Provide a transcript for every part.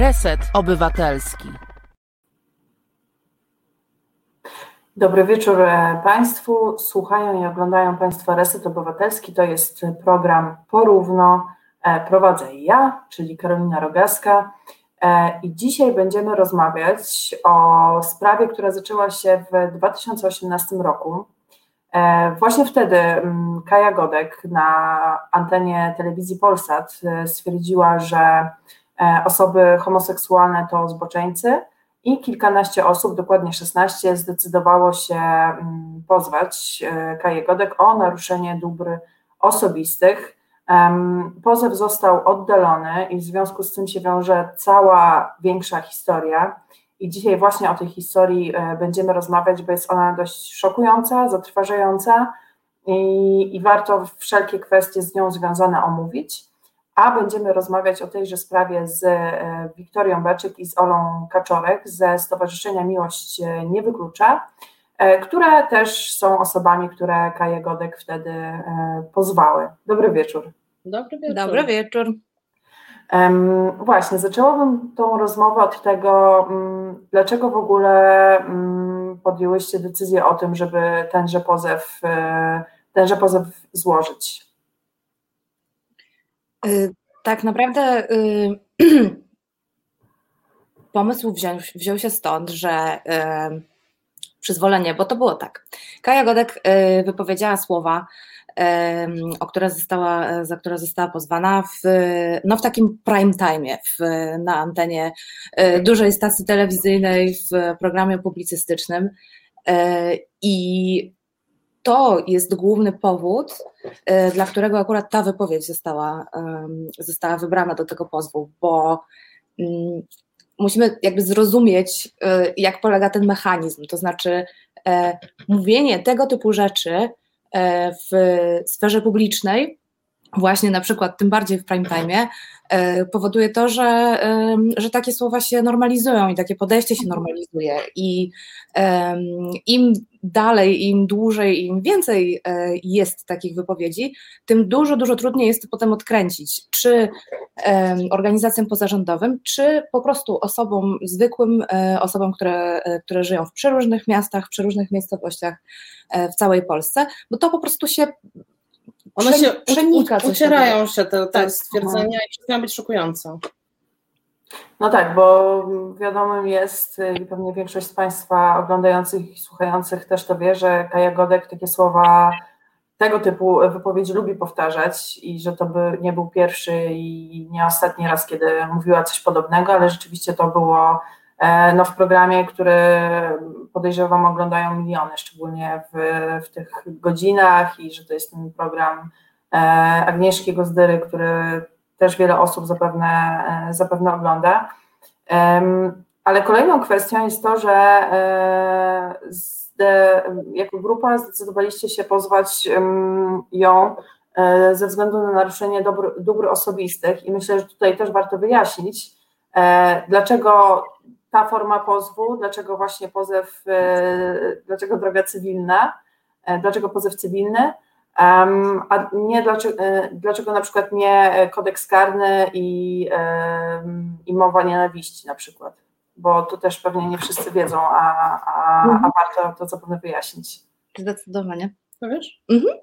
Reset Obywatelski. Dobry wieczór e, Państwu. Słuchają i oglądają Państwo Reset Obywatelski. To jest program Porówno. E, prowadzę ja, czyli Karolina Rogaska. E, I dzisiaj będziemy rozmawiać o sprawie, która zaczęła się w 2018 roku. Właśnie wtedy mm, Kaja Godek na antenie telewizji Polsat stwierdziła, że osoby homoseksualne to zboczeńcy i kilkanaście osób, dokładnie 16, zdecydowało się mm, pozwać e, Kaję Godek o naruszenie dóbr osobistych. Pozew został oddalony i w związku z tym się wiąże cała większa historia. I dzisiaj właśnie o tej historii e, będziemy rozmawiać, bo jest ona dość szokująca, zatrważająca i, i warto wszelkie kwestie z nią związane omówić a będziemy rozmawiać o tejże sprawie z e, Wiktorią Beczyk i z Olą Kaczorek ze Stowarzyszenia Miłość e, Nie Wyklucza, e, które też są osobami, które Kaję Godek wtedy pozwały. Dobry wieczór. Dobry wieczór. Dobry wieczór. Um, właśnie, zaczęłabym tą rozmowę od tego, um, dlaczego w ogóle um, podjęłyście decyzję o tym, żeby tenże pozew, tenże pozew złożyć. Y, tak naprawdę y, pomysł wziął, wziął się stąd, że y, przyzwolenie, bo to było tak. Kaja Godek wypowiedziała słowa, o które została, za które została pozwana w, no w takim prime time, na antenie dużej stacji telewizyjnej w programie publicystycznym. I to jest główny powód, e, dla którego akurat ta wypowiedź została, została wybrana do tego pozwu, bo mm, musimy jakby zrozumieć, e, jak polega ten mechanizm. To znaczy, e, mówienie tego typu rzeczy w sferze publicznej, właśnie na przykład, tym bardziej w prime time, powoduje to, że, że takie słowa się normalizują i takie podejście się normalizuje. I im dalej, im dłużej, im więcej e, jest takich wypowiedzi, tym dużo, dużo trudniej jest potem odkręcić, czy organizacjom pozarządowym, czy po prostu osobom zwykłym, e, osobom, które, e, które żyją w przeróżnych miastach, w przeróżnych miejscowościach w całej Polsce, bo to po prostu się one się przenika. Ucierają się te, te tak. stwierdzenia i przestają być szokujące. No tak, bo wiadomym jest i pewnie większość z Państwa oglądających i słuchających też to wie, że Kaja Godek takie słowa tego typu wypowiedzi lubi powtarzać i że to by nie był pierwszy i nie ostatni raz, kiedy mówiła coś podobnego, ale rzeczywiście to było no, w programie, który podejrzewam oglądają miliony, szczególnie w, w tych godzinach i że to jest ten program e, Agnieszki Gozdyry, który też wiele osób zapewne, e, zapewne ogląda. Ale kolejną kwestią jest to, że e, jako grupa zdecydowaliście się pozwać ją e, ze względu na naruszenie dóbr, dóbr osobistych i myślę, że tutaj też warto wyjaśnić, dlaczego ta forma pozwu, dlaczego właśnie pozew, dlaczego droga cywilna, dlaczego pozew cywilny, a nie dlaczego, e, dlaczego na przykład nie kodeks karny i, i mowa nienawiści na przykład, bo to też pewnie nie wszyscy wiedzą, a, a, a mhm. warto to zapewne wyjaśnić. Zdecydowanie. Wiesz? Mhm.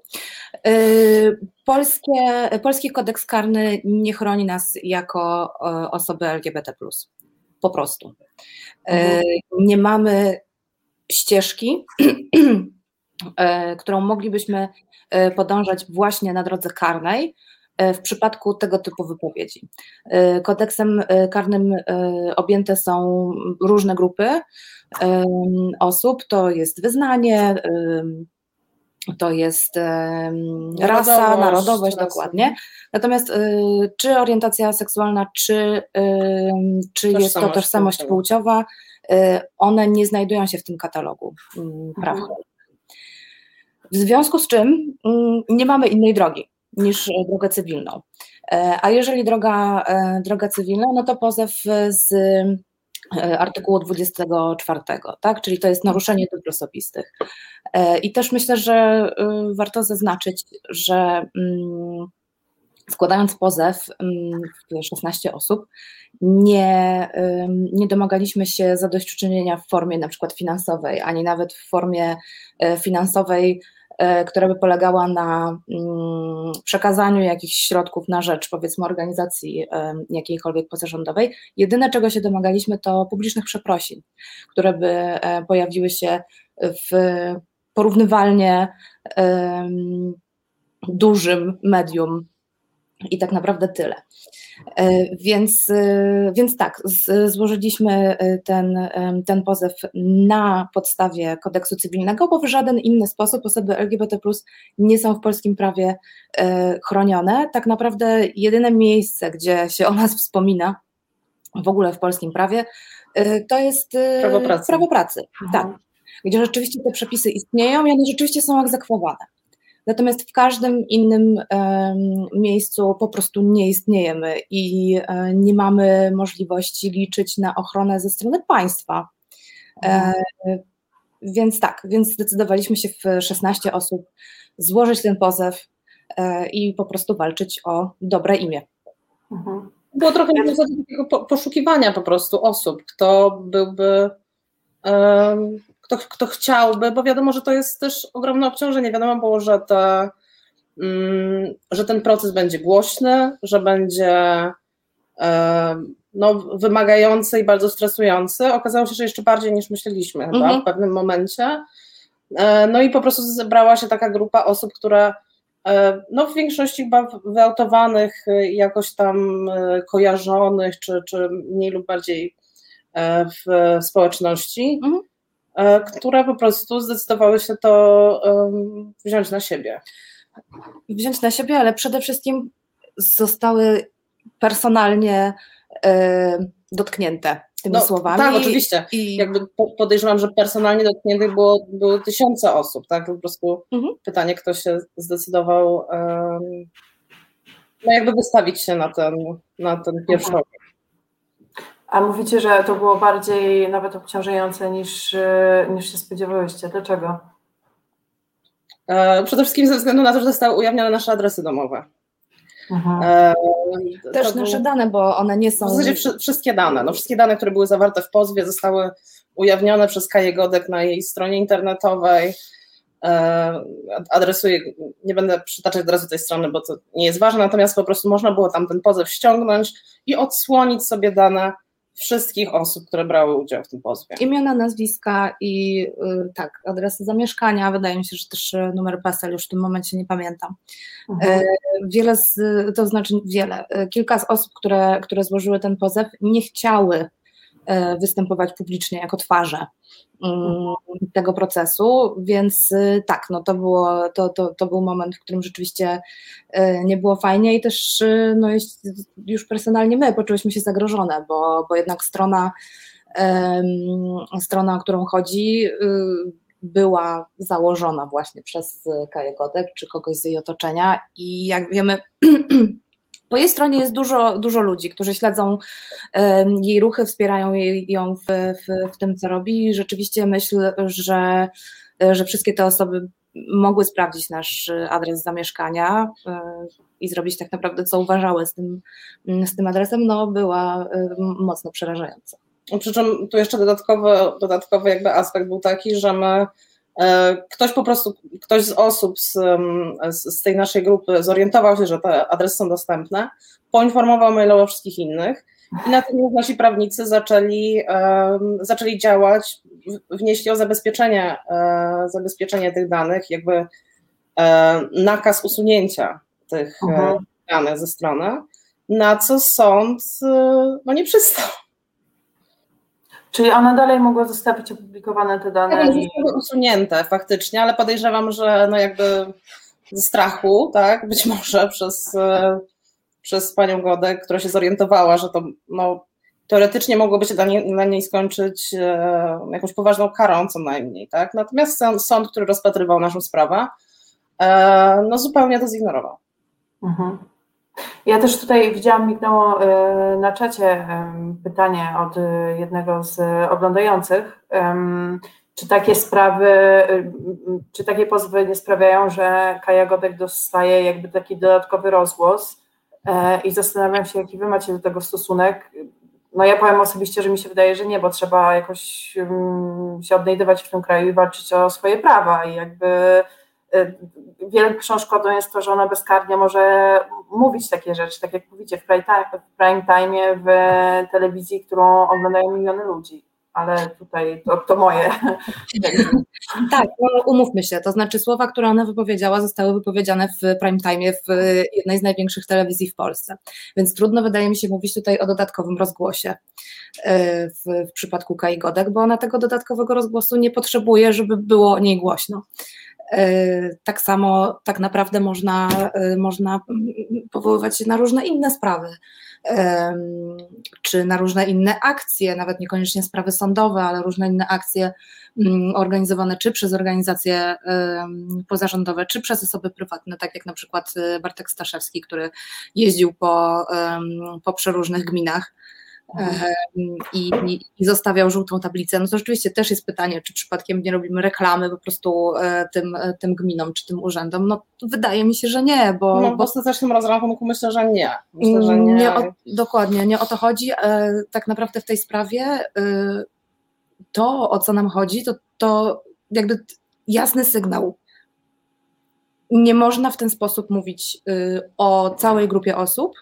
Polskie, polski kodeks karny nie chroni nas jako e, osoby LGBT. Po prostu. E. Nie mamy ścieżki, którą moglibyśmy E, podążać właśnie na drodze karnej e, w przypadku tego typu wypowiedzi. E, kodeksem karnym objęte są różne grupy osób, to jest wyznanie, to jest rasa, narodowość, narodowość dokładnie. Natomiast czy orientacja seksualna, czy, czy jest to tożsamość płciowa, one nie znajdują się w tym katalogu mm, praw. Mhm. W związku z czym mm, nie mamy innej drogi niż drogę cywilną. E, a jeżeli droga, e, droga cywilna, no to pozew z artykułu 24, tak? czyli to jest naruszenie dóbr osobistych. I też myślę, że warto zaznaczyć, że mm, składając pozew, 16 osób, nie, nie domagaliśmy się zadośćuczynienia w formie na przykład finansowej, ani nawet w formie e, finansowej, e, która by polegała na mm, przekazaniu jakichś środków na rzecz, powiedzmy, organizacji jakiejkolwiek pozarządowej. Jedyne, czego się domagaliśmy, to publicznych przeprosin, które by e, pojawiły się w porównywalnie dużym medium i tak naprawdę tyle. E, więc, e, więc tak, złożyliśmy e, ten, ten pozew na podstawie kodeksu cywilnego, bo w żaden inny sposób osoby LGBT nie są w polskim prawie chronione. Tak naprawdę jedyne miejsce, gdzie się o nas wspomina w ogóle w polskim prawie, to jest prawo pracy. Prawo pracy tak, gdzie rzeczywiście te przepisy istnieją i one rzeczywiście są egzekwowane. Natomiast w każdym innym miejscu po prostu nie istniejemy i e, nie mamy możliwości liczyć na ochronę ze strony państwa. E, mhm. Więc tak, więc zdecydowaliśmy się w 16 osób złożyć ten pozew e, i po prostu walczyć o dobre imię. Mhm. Było trochę takiego poszukiwania po prostu osób, kto byłby kto, kto chciałby, bo wiadomo, że to jest też ogromne obciążenie. Wiadomo było, że, te, mm, że ten proces będzie głośny, że będzie no, wymagający i bardzo stresujący. Okazało się, że jeszcze bardziej niż myśleliśmy chyba mhm. w pewnym momencie. E, no i po prostu zebrała się taka grupa osób, które e, no w większości chyba wyautowanych, jakoś tam e, kojarzonych, czy, czy mniej lub bardziej w społeczności. Mhm. E, które po prostu zdecydowały się to wziąć na siebie. Wziąć na siebie, ale przede wszystkim zostały personalnie e, dotknięte tymi no, słowami. Tak, oczywiście. I... Jakby podejrzewam, że personalnie dotkniętych było, było tysiące osób, tak? Po prostu mhm. pytanie, kto się zdecydował no jakby wystawić się na ten, na ten pierwszy mhm. A mówicie, że to było bardziej nawet obciążające niż, e, niż się spodziewałyście. Dlaczego? E, przede wszystkim ze względu na to, że zostały ujawnione nasze adresy domowe. Mhm. E, Też nasze dane, bo one nie są. W zasadzie wszystkie dane. No, wszystkie dane, które były zawarte w pozwie, zostały ujawnione przez Kaję Godek na jej stronie internetowej. Adresuję, nie będę przytaczać od razu tej strony, bo to nie jest ważne, natomiast po prostu można było tam ten pozew ściągnąć i odsłonić sobie dane wszystkich osób, które brały udział w tym pozwie. Imiona, nazwiska i y, tak, adresy zamieszkania, wydaje mi się, że też y, numer PESEL już w tym momencie nie pamiętam. Mhm. E, wiele z, to znaczy wiele, e, kilka z osób, które, które złożyły ten pozew nie chciały występować publicznie jako twarze Mm, tego procesu, więc y, tak, no to, było, to, to, to był moment, w którym rzeczywiście y, nie było fajnie i też y, no, już personalnie my poczuliśmy się zagrożone, bo, bo jednak strona, strona, o którą chodzi, była założona właśnie przez Kaję Godek czy kogoś z jej otoczenia i jak wiemy Po jej stronie jest dużo, dużo ludzi, którzy śledzą jej ruchy, wspierają ją w, w, w tym, co robi. Rzeczywiście myślę, że, że wszystkie te osoby mogły sprawdzić nasz adres zamieszkania e, i zrobić tak naprawdę, co uważały z tym, z tym adresem, no była e, mocno przerażająca. Przy czym tu jeszcze dodatkowy, dodatkowy jakby aspekt był taki, że my ktoś po prostu, ktoś z osób z, z, tej naszej grupy zorientował się, że te adresy są dostępne, poinformował mailowo wszystkich innych i natomiast nasi prawnicy zaczęli, zaczęli działać, wnieśli o zabezpieczenie, e, zabezpieczenie tych danych, jakby e, nakaz usunięcia tych mhm. danych ze strony, na co sąd no, nie przystał. Czyli ona dalej mogła zostawić opublikowane te dane? Tak, i... usunięte faktycznie, ale podejrzewam, że no jakby ze strachu, tak, być może przez, e, przez panią Godę, która się zorientowała, że to no, teoretycznie mogłoby się dla niej, dla niej skończyć e, jakąś poważną karą co najmniej, tak. Natomiast sąd, sąd który rozpatrywał naszą sprawę, e, no zupełnie to zignorował. Mhm. Ja też tutaj widziałam, mignęło e, na czacie pytanie od e, jednego z oglądających. Czy takie sprawy, e, czy takie pozwy nie sprawiają, że Kaja Godek dostaje jakby taki dodatkowy rozgłos i zastanawiam się, jaki wy macie do tego stosunek. No ja powiem osobiście, że mi się wydaje, że nie, bo trzeba jakoś um, się odnajdywać w tym kraju i walczyć o swoje prawa i jakby wielką szkodą jest to, że ona bezkarnie może mówić takie rzeczy, tak jak mówicie w prime, time, w telewizji, którą oglądają miliony ludzi ale tutaj to, to moje. tak, no umówmy się, to znaczy słowa, które ona wypowiedziała, zostały wypowiedziane w prime time w jednej z największych telewizji w Polsce, więc trudno wydaje mi się mówić tutaj o dodatkowym rozgłosie e, w, w przypadku Kai Godek, bo ona tego dodatkowego rozgłosu nie potrzebuje, żeby było o niej głośno. E, tak samo tak naprawdę można, e, można powoływać się na różne inne sprawy, czy na różne inne akcje, nawet niekoniecznie sprawy sądowe, ale różne inne akcje mm, organizowane czy przez organizacje pozarządowe, czy przez osoby prywatne, tak jak na przykład e, Bartek Staszewski, który jeździł po, po przeróżnych gminach i, i, zostawiał żółtą tablicę, no to rzeczywiście też jest pytanie, czy przypadkiem nie robimy reklamy po prostu e, tym, e, tym gminom czy tym urzędom. No wydaje mi się, że nie, bo... No, w ostatecznym rozrachunku myślę, że nie. Myślę, że nie. nie o, dokładnie, nie o to chodzi. E, tak naprawdę w tej sprawie to, o co nam chodzi, to, to jakby jasny sygnał. Nie można w ten sposób mówić o całej grupie osób,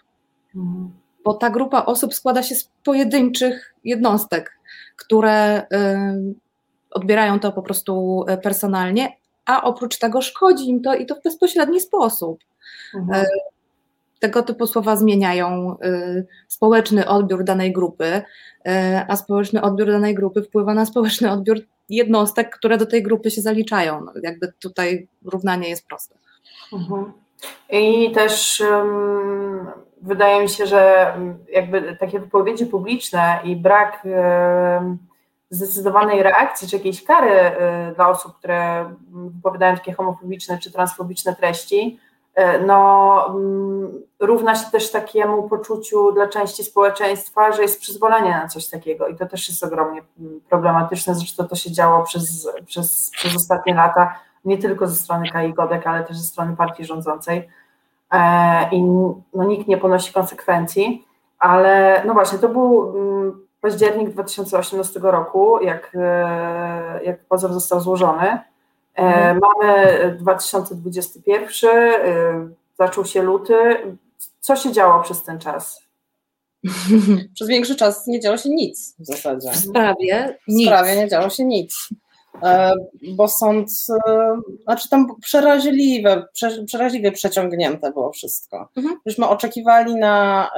mhm bo ta grupa osób składa się z pojedynczych jednostek, które y, odbierają to po prostu y, personalnie, a oprócz tego szkodzi im to i to w bezpośredni sposób. Mhm. Y, tego typu słowa zmieniają społeczny odbiór danej grupy, a społeczny odbiór danej grupy wpływa na społeczny odbiór jednostek, które do tej grupy się zaliczają. No, jakby tutaj równanie jest proste. Mhm. I też um, wydaje mi się, że jakby takie wypowiedzi publiczne i brak zdecydowanej reakcji czy jakiejś kary um, dla osób, które wypowiadają takie homofobiczne czy transfobiczne treści, e, no, mm, równa się też takiemu poczuciu dla części społeczeństwa, że jest przyzwolenie na coś takiego. I to też jest ogromnie problematyczne, zresztą to się działo przez, przez, przez ostatnie lata nie tylko ze strony Kai Godek, ale też ze strony partii rządzącej. e, i no, nikt nie ponosi konsekwencji, ale no właśnie, to był mm, październik 2018 roku, jak, e, jak pozor został złożony. E, mhm. Mamy 2021, zaczął się luty. Co się działo przez ten czas? Przez większy czas nie działo się nic w zasadzie. W sprawie? W sprawie nie działo się nic. E, bo sąd, e, znaczy tam przeraźliwe, przeraźliwie przeciągnięte było wszystko. Mhm. Myśmy oczekiwali na,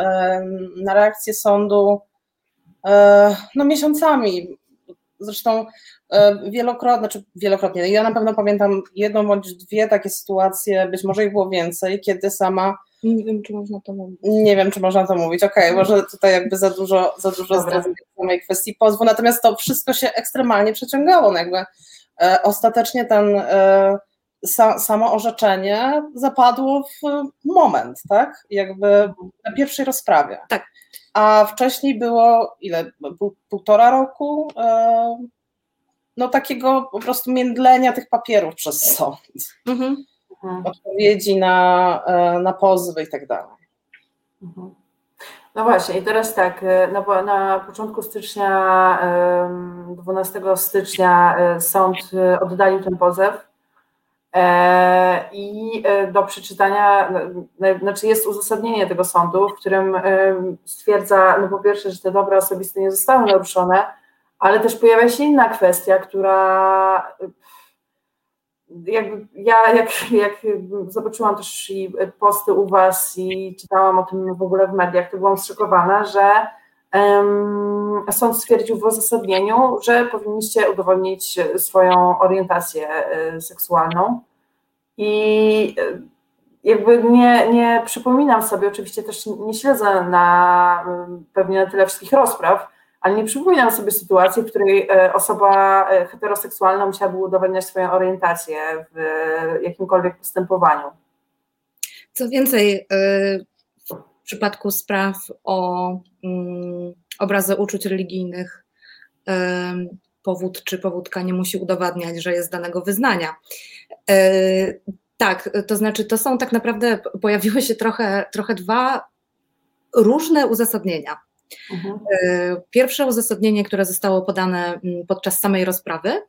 na reakcję sądu e, no miesiącami. Zresztą wielokrotnie, znaczy wielokrotnie, ja na pewno pamiętam jedną bądź dwie takie sytuacje, być może ich było więcej, kiedy sama nie wiem, czy można to mówić. Nie wiem, czy można to mówić. Okej, okay, może tutaj jakby za dużo, za dużo zdradzę w samej kwestii pozwu, natomiast to wszystko się ekstremalnie przeciągało. No jakby e, ostatecznie ten e, sa, samo orzeczenie zapadło w moment, tak? Jakby na pierwszej rozprawie. Tak. A wcześniej było ile? Pół, półtora roku? E, no takiego po prostu międlenia tych papierów przez sąd. Mhm. Mhm. odpowiedzi na, e, na pozwy i tak dalej. Mhm. No właśnie, i teraz tak, e, na, na początku stycznia, 12 stycznia e, sąd oddalił ten pozew i do przeczytania, znaczy jest uzasadnienie tego sądu, w którym stwierdza, no po pierwsze, że te dobra osobiste nie zostały naruszone, ale też pojawia się inna kwestia, która jakby ja jak, jak zobaczyłam też i posty u Was i czytałam o tym w ogóle w mediach, to byłam zszokowana, że um, sąd stwierdził w uzasadnieniu, że powinniście udowodnić swoją orientację e, seksualną. I e, jakby nie, nie przypominam sobie, oczywiście też nie śledzę na pewnie na tyle wszystkich rozpraw, ale nie przypominam sobie sytuacji, w której e, osoba e, heteroseksualna musiałaby udowadniać swoją orientację w jakimkolwiek postępowaniu. Co więcej, e, w przypadku spraw o mm, obrazy uczuć religijnych, powód czy powódka nie musi udowadniać, że jest danego wyznania. Tak, to znaczy, to są tak naprawdę, pojawiły się trochę, trochę dwa różne uzasadnienia. Mhm. E, pierwsze uzasadnienie, które zostało podane mm, podczas samej rozprawy,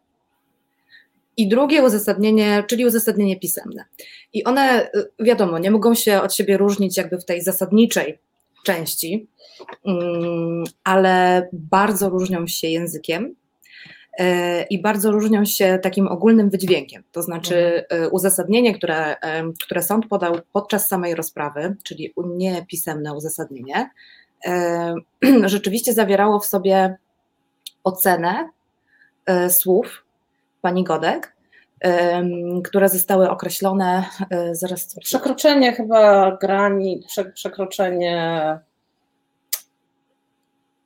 i drugie uzasadnienie, czyli uzasadnienie pisemne. I one, y, wiadomo, nie mogą się od siebie różnić jakby w tej zasadniczej części, mm, ale bardzo różnią się językiem e, i bardzo różnią się takim ogólnym wydźwiękiem. To znaczy y, uzasadnienie, które, które sąd podał podczas samej rozprawy, czyli niepisemne uzasadnienie, rzeczywiście zawierało w sobie ocenę e, słów pani Godek, które zostały określone e, zaraz. Przekroczenie chyba granic, przekroczenie.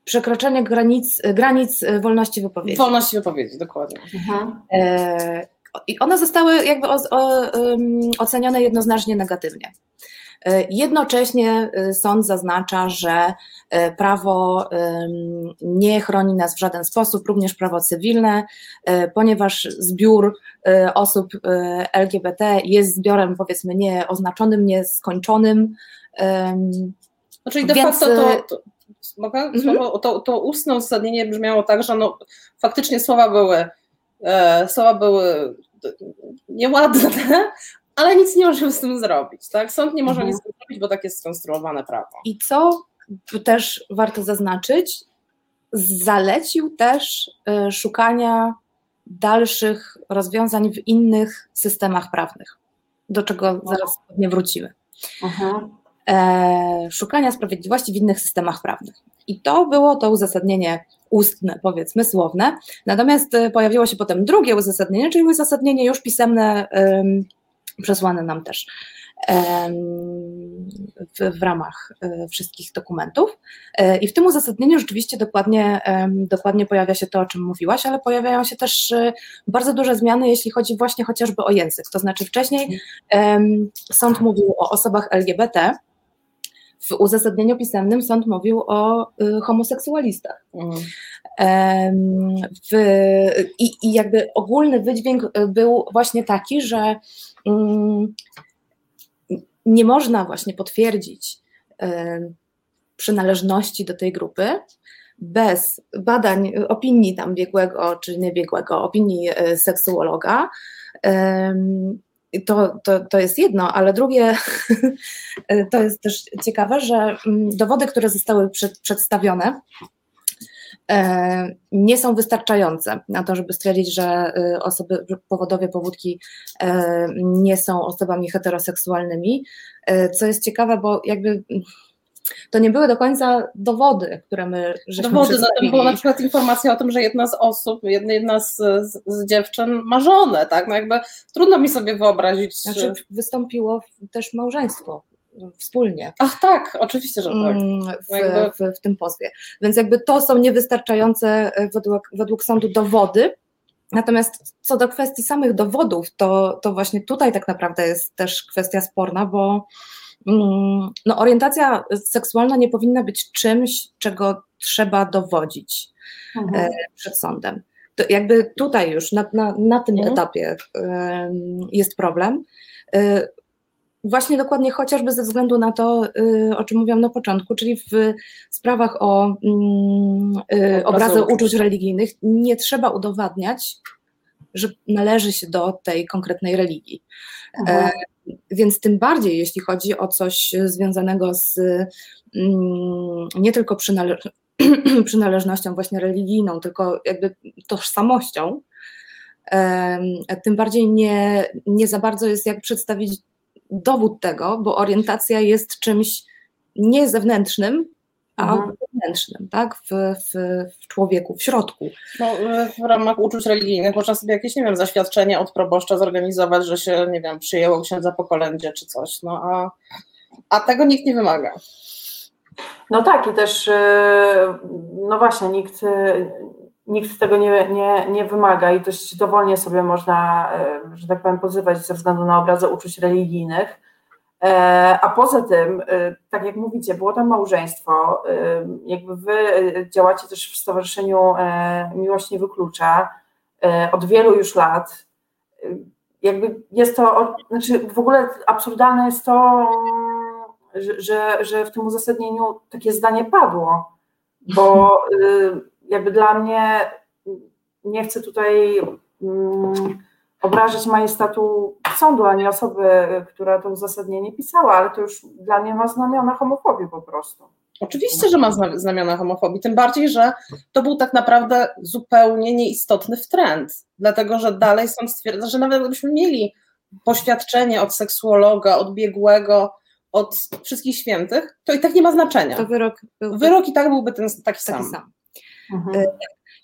Przekroczenie granic, granic wolności wypowiedzi. Wolności wypowiedzi, dokładnie. Mhm. E, I one zostały jakby ocenione jednoznacznie negatywnie. E, jednocześnie e, sąd zaznacza, że e, prawo nie chroni nas w żaden sposób, również prawo cywilne, ponieważ zbiór osób LGBT jest zbiorem powiedzmy nieoznaczonym, nieskończonym. Znaczy de Więc... facto to, to, mogę? Mhm. To, to ustne uzasadnienie brzmiało tak, że no, faktycznie słowa były słowa były nieładne, ale nic nie możemy z tym zrobić, tak? Sąd nie może mhm. nic z tym zrobić, bo tak jest skonstruowane prawo. I co też warto zaznaczyć, zalecił też y, szukania dalszych rozwiązań w innych systemach prawnych, do czego zaraz pewnie wrócimy. Mhm. E, szukania sprawiedliwości w innych systemach prawnych. I to było to uzasadnienie ustne, powiedzmy, słowne. Natomiast y, pojawiło się potem drugie uzasadnienie, czyli uzasadnienie już pisemne przesłane nam też w, w, ramach e, wszystkich dokumentów. E, I w tym uzasadnieniu rzeczywiście dokładnie, dokładnie pojawia się to, o czym mówiłaś, ale pojawiają się też e, bardzo duże zmiany, jeśli chodzi właśnie chociażby o język. To znaczy wcześniej sąd mówił o osobach LGBT, w uzasadnieniu pisemnym sąd mówił o homoseksualistach. Mhm. W, i, I jakby ogólny wydźwięk był właśnie taki, że Mm, nie można właśnie potwierdzić przynależności do tej grupy bez badań, opinii tam biegłego czy niebiegłego, opinii e, seksuologa. To, to, to jest jedno, ale drugie, to jest też ciekawe, że mm, dowody, które zostały przed, przedstawione, nie są wystarczające na to, żeby stwierdzić, że e, osoby, powodowie powódki e, nie są osobami heteroseksualnymi, co jest ciekawe, bo jakby to nie były do końca dowody, które my żeśmy Dowody, no to była na przykład informacja o tym, że jedna z osób, jedna, jedna z, z, z dziewczyn ma żonę, tak, no jakby trudno mi sobie wyobrazić. Znaczy wystąpiło też małżeństwo wspólnie. Ach tak, oczywiście, że tak. Mm, w, w, w, tym pozwie. Więc jakby to są niewystarczające e, według, według sądu dowody. Natomiast co do kwestii samych dowodów, to, to właśnie tutaj tak naprawdę jest też kwestia sporna, bo mm, no, orientacja seksualna nie powinna być czymś, czego trzeba dowodzić mhm. E, przed sądem. To jakby tutaj już na, na, na tym mhm. etapie jest problem. E, Właśnie dokładnie chociażby ze względu na to, y, o czym mówiłam na początku, czyli w sprawach o mm, y, obrazy uczuć religijnych nie trzeba udowadniać, że należy się do tej konkretnej religii. E, więc tym bardziej, jeśli chodzi o coś związanego z mm, nie tylko przynale przynależnością właśnie religijną, tylko jakby tożsamością, tym bardziej nie, nie za bardzo jest jak przedstawić dowód tego, bo orientacja jest czymś nie zewnętrznym, a mhm. wewnętrznym, tak? W, w, w, człowieku, w środku. No, w ramach uczuć religijnych można sobie jakieś, nie wiem, zaświadczenie od proboszcza zorganizować, że się, nie wiem, przyjęło księdza po kolędzie czy coś, no a, a tego nikt nie wymaga. No tak i też, y, no właśnie, nikt, nikt tego nie, nie, nie wymaga i dość dowolnie sobie można, e, że tak powiem, pozywać ze względu na obrazy uczuć religijnych. E, a poza tym, e, tak jak mówicie, było tam małżeństwo, jakby wy działacie też w Stowarzyszeniu Miłość Nie Wyklucza od wielu już lat. Jakby jest to, znaczy w ogóle absurdalne jest to, że, że w tym uzasadnieniu takie zdanie padło, bo jakby dla mnie nie chcę tutaj mm, obrażać majestatu sądu, ani osoby, która to uzasadnienie pisała, ale to już dla mnie ma znamiona homofobii po prostu. Oczywiście, że ma znamiona homofobii, tym bardziej, że to był tak naprawdę zupełnie nieistotny trend, dlatego że dalej sąd stwierdza, że nawet gdybyśmy mieli poświadczenie od seksuologa, od biegłego, od wszystkich świętych, to i tak nie ma znaczenia. To wyrok, byłby... wyrok i tak byłby ten taki, taki sam. sam. Mhm. E,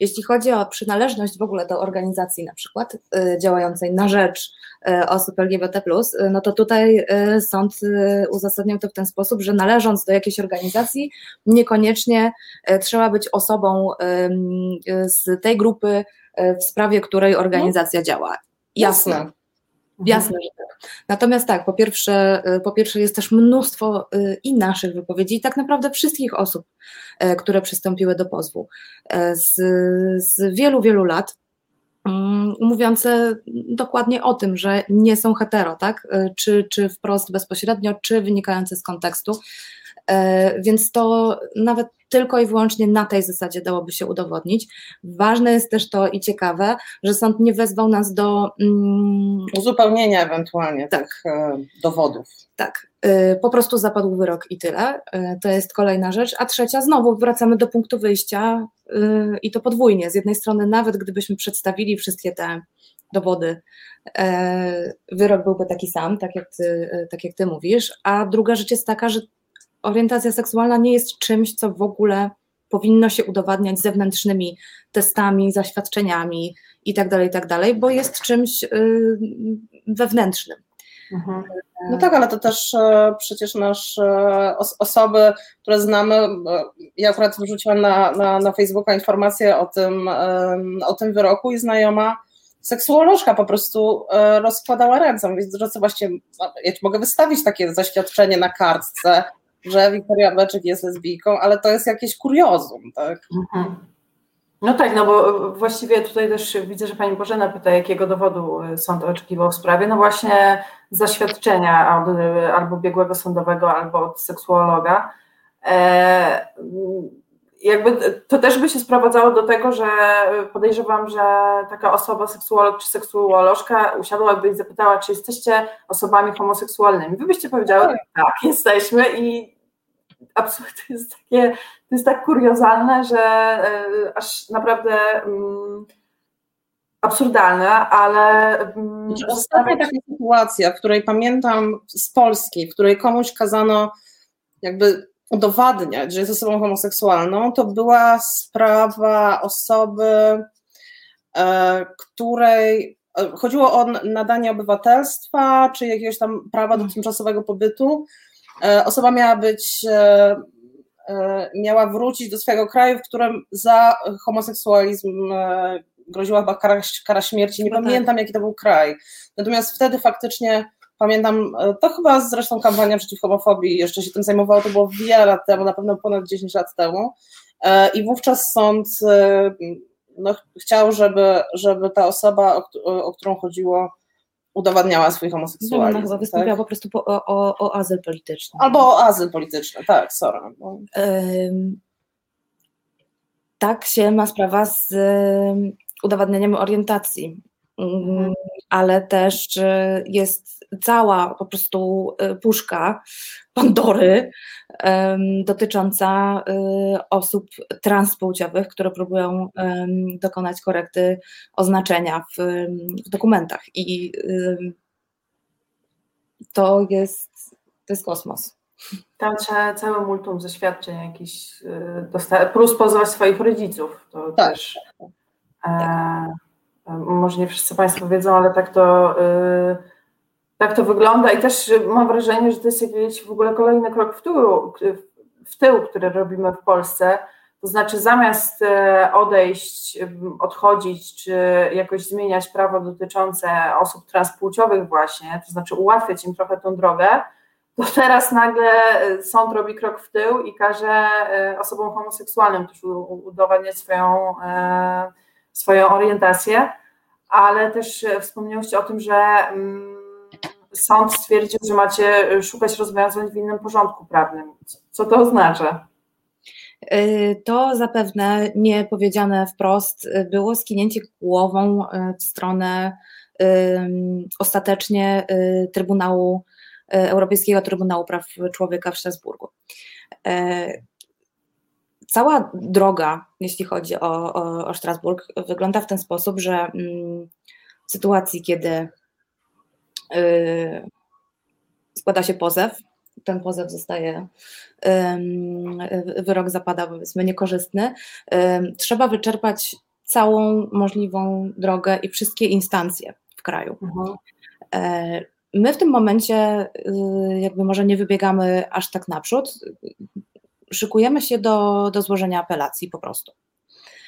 jeśli chodzi o przynależność w ogóle do organizacji na przykład y, działającej na rzecz y, osób LGBT, no to tutaj sąd uzasadniał to w ten sposób, że należąc do jakiejś organizacji, niekoniecznie trzeba być osobą z tej grupy, w sprawie której organizacja działa. Jasne. Jasne. Jasne, że tak. Natomiast tak, po pierwsze, y, po pierwsze jest też mnóstwo y, i naszych wypowiedzi, i tak naprawdę wszystkich osób, y, które przystąpiły do pozwu z, z wielu, wielu lat, mm, mówiące dokładnie o tym, że nie są hetero, tak? Czy, czy wprost bezpośrednio, czy wynikające z kontekstu. Więc to nawet tylko i wyłącznie na tej zasadzie dałoby się udowodnić. Ważne jest też to i ciekawe, że sąd nie wezwał nas do mm, uzupełnienia ewentualnie tak. tych e, dowodów. Tak, e, po prostu zapadł wyrok i tyle. E, to jest kolejna rzecz. A trzecia, znowu wracamy do punktu wyjścia i to podwójnie. Z jednej strony, nawet gdybyśmy przedstawili wszystkie te dowody, wyrok byłby taki sam, tak jak ty, tak jak ty mówisz. A druga rzecz jest taka, że orientacja seksualna nie jest czymś, co w ogóle powinno się udowadniać zewnętrznymi testami, zaświadczeniami itd., tak itd., tak bo jest czymś y, wewnętrznym. Mhm. No tak, ale to też e, przecież nasz e, osoby, które znamy, e, ja akurat wrzuciłam na, na, na Facebooka informację o tym, o tym wyroku i znajoma seksuolożka po prostu rozkładała ręce, mówiąc, że właśnie, ja mogę wystawić takie zaświadczenie na kartce, że Wiktoria Beczek jest lesbijką, ale to jest jakieś kuriozum, tak? Mhm. No tak, no bo właściwie tutaj też widzę, że pani Bożena pyta, jakiego dowodu sąd oczekiwał w sprawie. No właśnie zaświadczenia od, albo biegłego sądowego, albo od seksuologa. E, jakby to też by się sprowadzało do tego, że podejrzewam, że taka osoba, seksuolog czy seksuolożka usiadłaby i zapytała, czy jesteście osobami homoseksualnymi. Wy byście powiedziały, tak, tak jesteśmy i absolutnie to jest takie, to jest tak kuriozalne, że e, aż naprawdę um, absurdalne, ale... Um, Ostatnia taka sytuacja, w której pamiętam z Polski, w której komuś kazano jakby udowadniać, że jest osobą homoseksualną, to była sprawa osoby, e, której e, chodziło o nadanie obywatelstwa, czy jakiegoś tam prawa do mhm. tymczasowego pobytu. E, osoba miała być, miała wrócić do swojego kraju, w którym za homoseksualizm groziła chyba kara, kara śmierci. Nie no tak. pamiętam, jaki to był kraj. Natomiast wtedy faktycznie Pamiętam, e, to chyba zresztą kampania przeciw homofobii jeszcze się tym zajmowała, to było wiele lat temu, na pewno ponad 10 lat temu. E, I wówczas sąd e, no, chciał, żeby, żeby ta osoba, o, o którą chodziło, udowadniała swój homoseksualizm. No, chyba tak? wystąpiła tak? po prostu po, o, o, azyl polityczny. Albo o azyl polityczny, tak, sorry. No. tak się ma sprawa z udowadnianiem orientacji. Ale też jest cała po prostu y, puszka Pandory dotycząca y, osób transpłciowych, które próbują dokonać korekty oznaczenia w, w dokumentach. I to jest, to jest kosmos. Tam trzeba całe multum zaświadczeń jakiś y, plus pozwać swoich rodziców. To tak. też. Tak. E, może nie wszyscy Państwo wiedzą, ale tak to tak to wygląda i też mam wrażenie, że to jest jakiś w ogóle kolejny krok w tył, w tył, który robimy w Polsce. To znaczy, zamiast e, odejść, odchodzić, czy jakoś zmieniać prawo dotyczące osób transpłciowych, właśnie, to znaczy ułatwiać im trochę tą drogę, to teraz nagle e, sąd robi krok w tył i każe e, osobom homoseksualnym też udowadniać swoją, swoją orientację, ale też wspomniałyście o tym, że mm, sąd stwierdził, że macie szukać rozwiązań w innym porządku prawnym. Co to oznacza? To zapewne nie powiedziane wprost było skinięcie głową w stronę ostatecznie Trybunału Europejskiego Trybunału Praw Człowieka w Strasburgu. Cała droga, jeśli chodzi o, o, o Strasburg, wygląda w ten sposób, że mm, w sytuacji, kiedy y, składa się pozew, ten pozew zostaje, wyrok zapada powiedzmy niekorzystny, trzeba wyczerpać całą możliwą drogę i wszystkie instancje w kraju. Mhm. E, my w tym momencie y, jakby może nie wybiegamy aż tak naprzód, szykujemy się do, do złożenia apelacji po prostu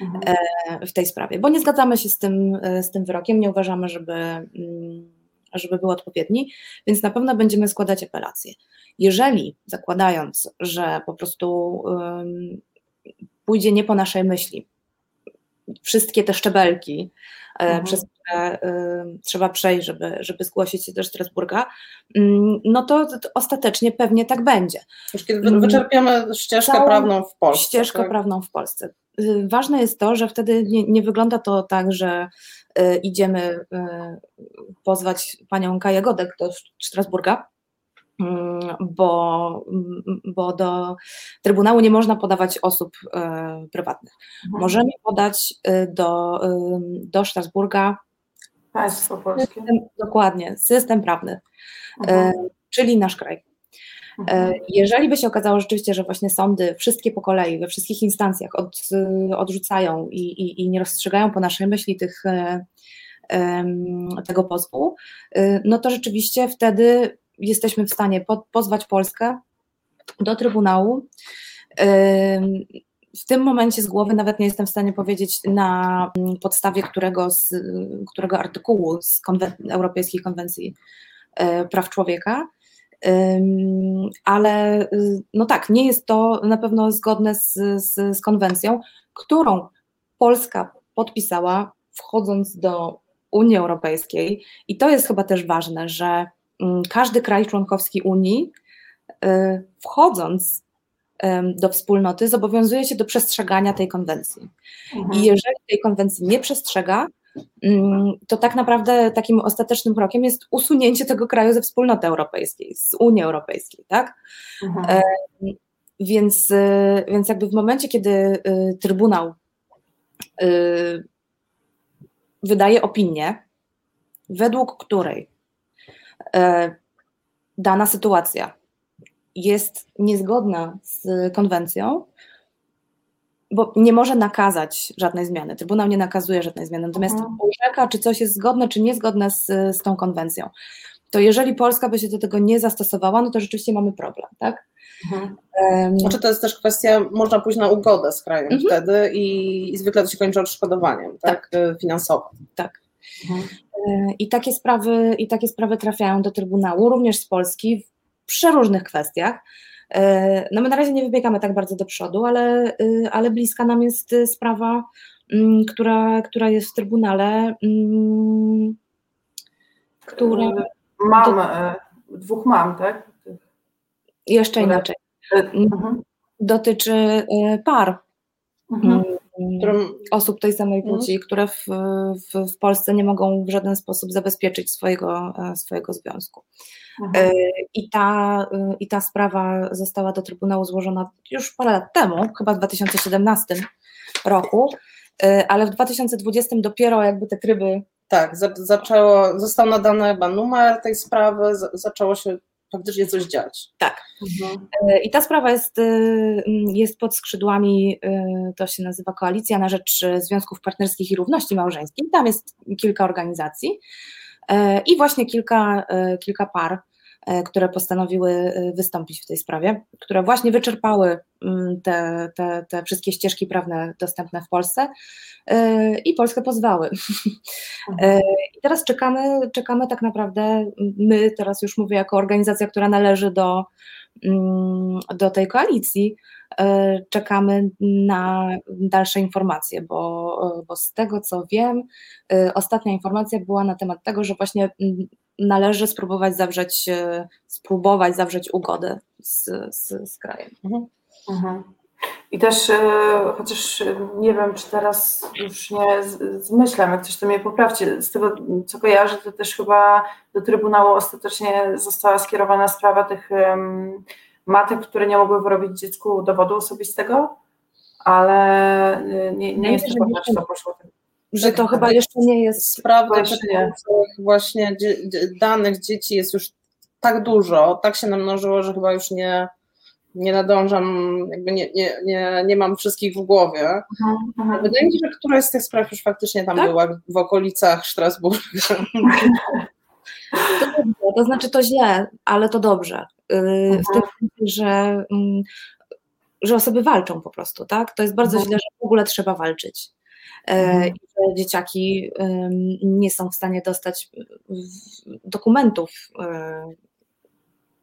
mhm. E, w tej sprawie, bo nie zgadzamy się z tym, e, z tym wyrokiem, nie uważamy, żeby, mm, żeby był odpowiedni, więc na pewno będziemy składać apelację. Jeżeli zakładając, że po prostu um, pójdzie nie po naszej myśli, wszystkie te szczebelki, e, mhm. przez które trzeba przejść, żeby, żeby zgłosić się do Strasburga, y, no to, to, ostatecznie pewnie tak będzie. Już kiedy mm. wyczerpiamy ścieżkę Całą prawną w Polsce. Ścieżkę tak? prawną w Polsce. Y, ważne jest to, że wtedy nie, nie wygląda to tak, że y, idziemy y, pozwać panią Kaję Godek do Strasburga, Mm, bo, mm, bo do Trybunału nie można podawać osób prywatnych. Mhm. Możemy podać do, do Strasburga państwo polskie. System, dokładnie, system prawny, e, mhm. czyli nasz kraj. Mhm. Jeżeli by się okazało rzeczywiście, że właśnie sądy wszystkie po kolei, we wszystkich instancjach od, odrzucają i, i, i nie rozstrzygają po naszej myśli tych, tego pozwu, no to rzeczywiście wtedy jesteśmy w stanie pozwać Polskę do Trybunału. W tym momencie z głowy nawet nie jestem w stanie powiedzieć, na podstawie którego, z, którego artykułu z konwen Europejskiej Konwencji e, Praw Człowieka, ale no tak, nie jest to na pewno zgodne z, z, z konwencją, którą Polska podpisała wchodząc do Unii Europejskiej. I to jest chyba też ważne, że Mm, każdy kraj członkowski Unii, y, wchodząc do wspólnoty, zobowiązuje się do przestrzegania tej konwencji. Mhm. I jeżeli tej konwencji nie przestrzega, mm, to tak naprawdę takim ostatecznym krokiem jest usunięcie tego kraju ze wspólnoty europejskiej, z Unii Europejskiej, tak? Mhm. Więc, y, więc jakby w momencie, kiedy y, Trybunał wydaje opinię, według której E, dana sytuacja jest niezgodna z konwencją, bo nie może nakazać żadnej zmiany. Trybunał nie nakazuje żadnej zmiany, natomiast mhm. orzeka, czy coś jest zgodne, czy niezgodne z, z tą konwencją. To jeżeli Polska by się do tego nie zastosowała, no to rzeczywiście mamy problem, tak? Mhm. Um, znaczy to jest też kwestia, można pójść na ugodę z krajem mhm. wtedy i, i, zwykle to się kończy odszkodowaniem, tak? tak. Finansowym. Tak. Mhm. E, I takie, sprawy, I takie sprawy trafiają do Trybunału, również z Polski, przeróżnych kwestiach. E, no my na razie nie wybiegamy tak bardzo do przodu, ale, y, ale bliska nam jest sprawa, mm, która, która jest w Trybunale, mm, która... Mam, do... E, dwóch mam, tak? Jeszcze inaczej. Mhm. Dotyczy par. Mhm osób tej samej mhm. płci, które w, w, w, Polsce nie mogą w żaden sposób zabezpieczyć swojego, e, swojego związku. Mhm. E, I ta, e, I ta sprawa została do Trybunału złożona już parę lat temu, chyba w 2017 roku, ale w 2020 dopiero jakby te tryby. Tak, zaczęło, został nadany chyba numer tej sprawy, zaczęło się faktycznie coś dziać. Tak. Mhm. E, I ta sprawa jest, e, jest pod skrzydłami, e, to się nazywa Koalicja na Rzecz Związków Partnerskich i Równości Małżeńskiej. Tam jest kilka organizacji i właśnie kilka, kilka par, które postanowiły wystąpić w tej sprawie, które właśnie wyczerpały te, te, te wszystkie ścieżki prawne dostępne w Polsce E, i Polskę pozwały. E, I teraz czekamy, czekamy tak naprawdę, my teraz już mówię jako organizacja, która należy do, mm, do tej koalicji, e, czekamy na dalsze informacje, bo, bo z tego co wiem, ostatnia informacja była na temat tego, że właśnie mm, należy spróbować zawrzeć, e, spróbować zawrzeć ugodę z, z, z krajem. Mhm. Mhm. I też, e, chociaż nie wiem, czy teraz już nie zmyślam, jak coś to mnie poprawcie, z tego co kojarzę, to też chyba do Trybunału ostatecznie została skierowana sprawa tych um, matek, które nie mogły wyrobić dziecku dowodu osobistego, ale e, nie, nie jestem pewna, czy to poszło. Że to chyba jeszcze nie jest sprawa właśnie danych dzieci jest już tak dużo, tak się namnożyło, że chyba już nie nie nadążam, jakby nie, nie, nie, nie mam wszystkich w głowie. Aha, aha. Wydaje mi się, że któraś z tych spraw już faktycznie tam tak? była w okolicach Strasburga. To, dobrze, to znaczy to źle, ale to dobrze. Y, w tym sensie, że, mm, że osoby walczą po prostu, tak? To jest bardzo źle, że w ogóle trzeba walczyć. E, I że dzieciaki nie są w stanie dostać dokumentów e,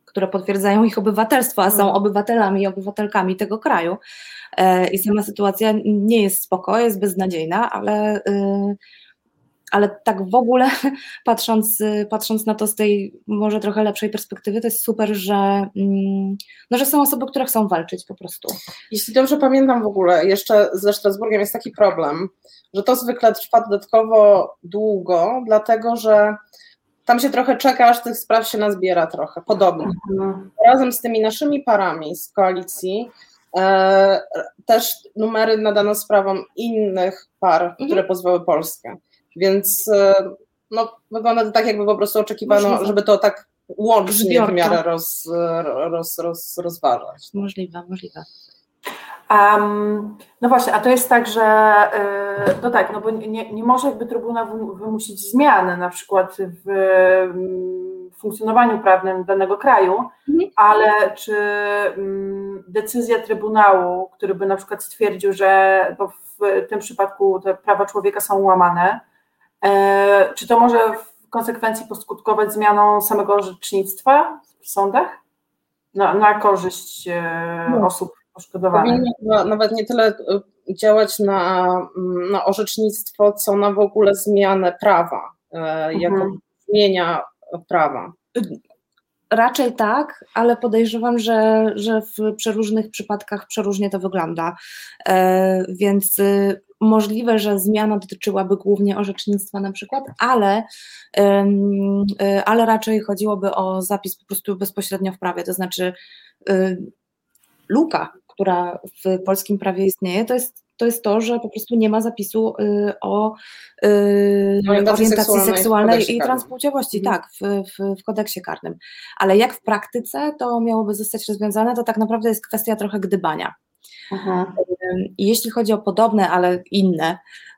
które potwierdzają ich obywatelstwo, a są mhm. obywatelami i obywatelkami tego kraju. E, I sama sytuacja nie jest spoko, jest beznadziejna, ale, ale tak w ogóle patrząc, patrząc na to z tej może trochę lepszej perspektywy, to jest super, że, mm, no, że są osoby, które chcą walczyć po prostu. Jeśli dobrze pamiętam w ogóle, jeszcze ze Strasburgiem jest taki problem, że to zwykle trwa dodatkowo długo, dlatego że tam się trochę czeka, aż tych spraw się nazbiera trochę, podobnie. Mhm. Razem z tymi naszymi parami z koalicji e, też numery nadano sprawom innych par, mhm. które pozwały Polskę. Więc e, no, wygląda to tak, jakby po prostu oczekiwano, Możliwe. żeby to tak łącznie w miarę roz, roz, roz, rozważać. Możliwe, możliwe. Um, no właśnie, a to jest tak, że yy, no tak, no bo nie, nie może jakby Trybunał wymusić zmiany na przykład w, w funkcjonowaniu prawnym danego kraju, mhm. ale czy um, decyzja Trybunału, który by na przykład stwierdził, że w tym przypadku te prawa człowieka są łamane, yy, czy to może w konsekwencji poskutkować zmianą samego orzecznictwa w sądach na, na korzyść yy, no. osób poszkodowanych. Powinno nawet nie tyle e, działać na, mm, na orzecznictwo, co na w ogóle zmianę prawa, e, mhm. jako zmienia prawa. Raczej tak, ale podejrzewam, że, że w przeróżnych przypadkach przeróżnie to wygląda. E, więc y, możliwe, że zmiana dotyczyłaby głównie orzecznictwa na przykład, ale, y, ale raczej chodziłoby o zapis po prostu bezpośrednio w prawie, to znaczy y, luka która w polskim prawie istnieje, to jest to, jest to że po prostu nie ma zapisu y, o y, orientacji, orientacji seksualnej, i transpłciowości, mhm. tak, w, w, w kodeksie karnym. Ale jak w praktyce to miałoby zostać rozwiązane, to tak naprawdę jest kwestia trochę gdybania. Aha. Jeśli chodzi o podobne, ale inne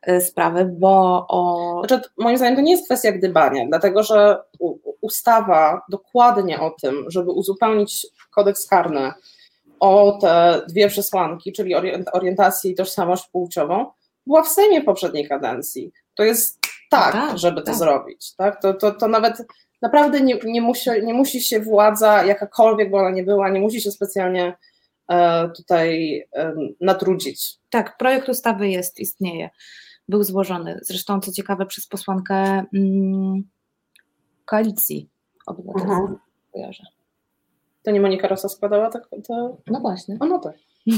y, sprawy, bo o. Znaczy, moim zdaniem to nie jest kwestia gdybania, dlatego że ustawa dokładnie o tym, żeby uzupełnić kodeks karny o te dwie przesłanki, czyli orientację i tożsamość płciową, była w Sejmie poprzedniej kadencji. To jest tak, tak żeby to tak. zrobić. Tak? To, to, to nawet naprawdę nie, nie, musi, nie musi się władza, jakakolwiek by ona nie była, nie musi się specjalnie e, tutaj e, natrudzić. Tak, projekt ustawy jest, istnieje, był złożony. Zresztą, co ciekawe, przez posłankę mm, koalicji obywatelskiej. Mhm. Kojarzę. To nie Monika Rosa składała tak? To... No właśnie. O, no tak.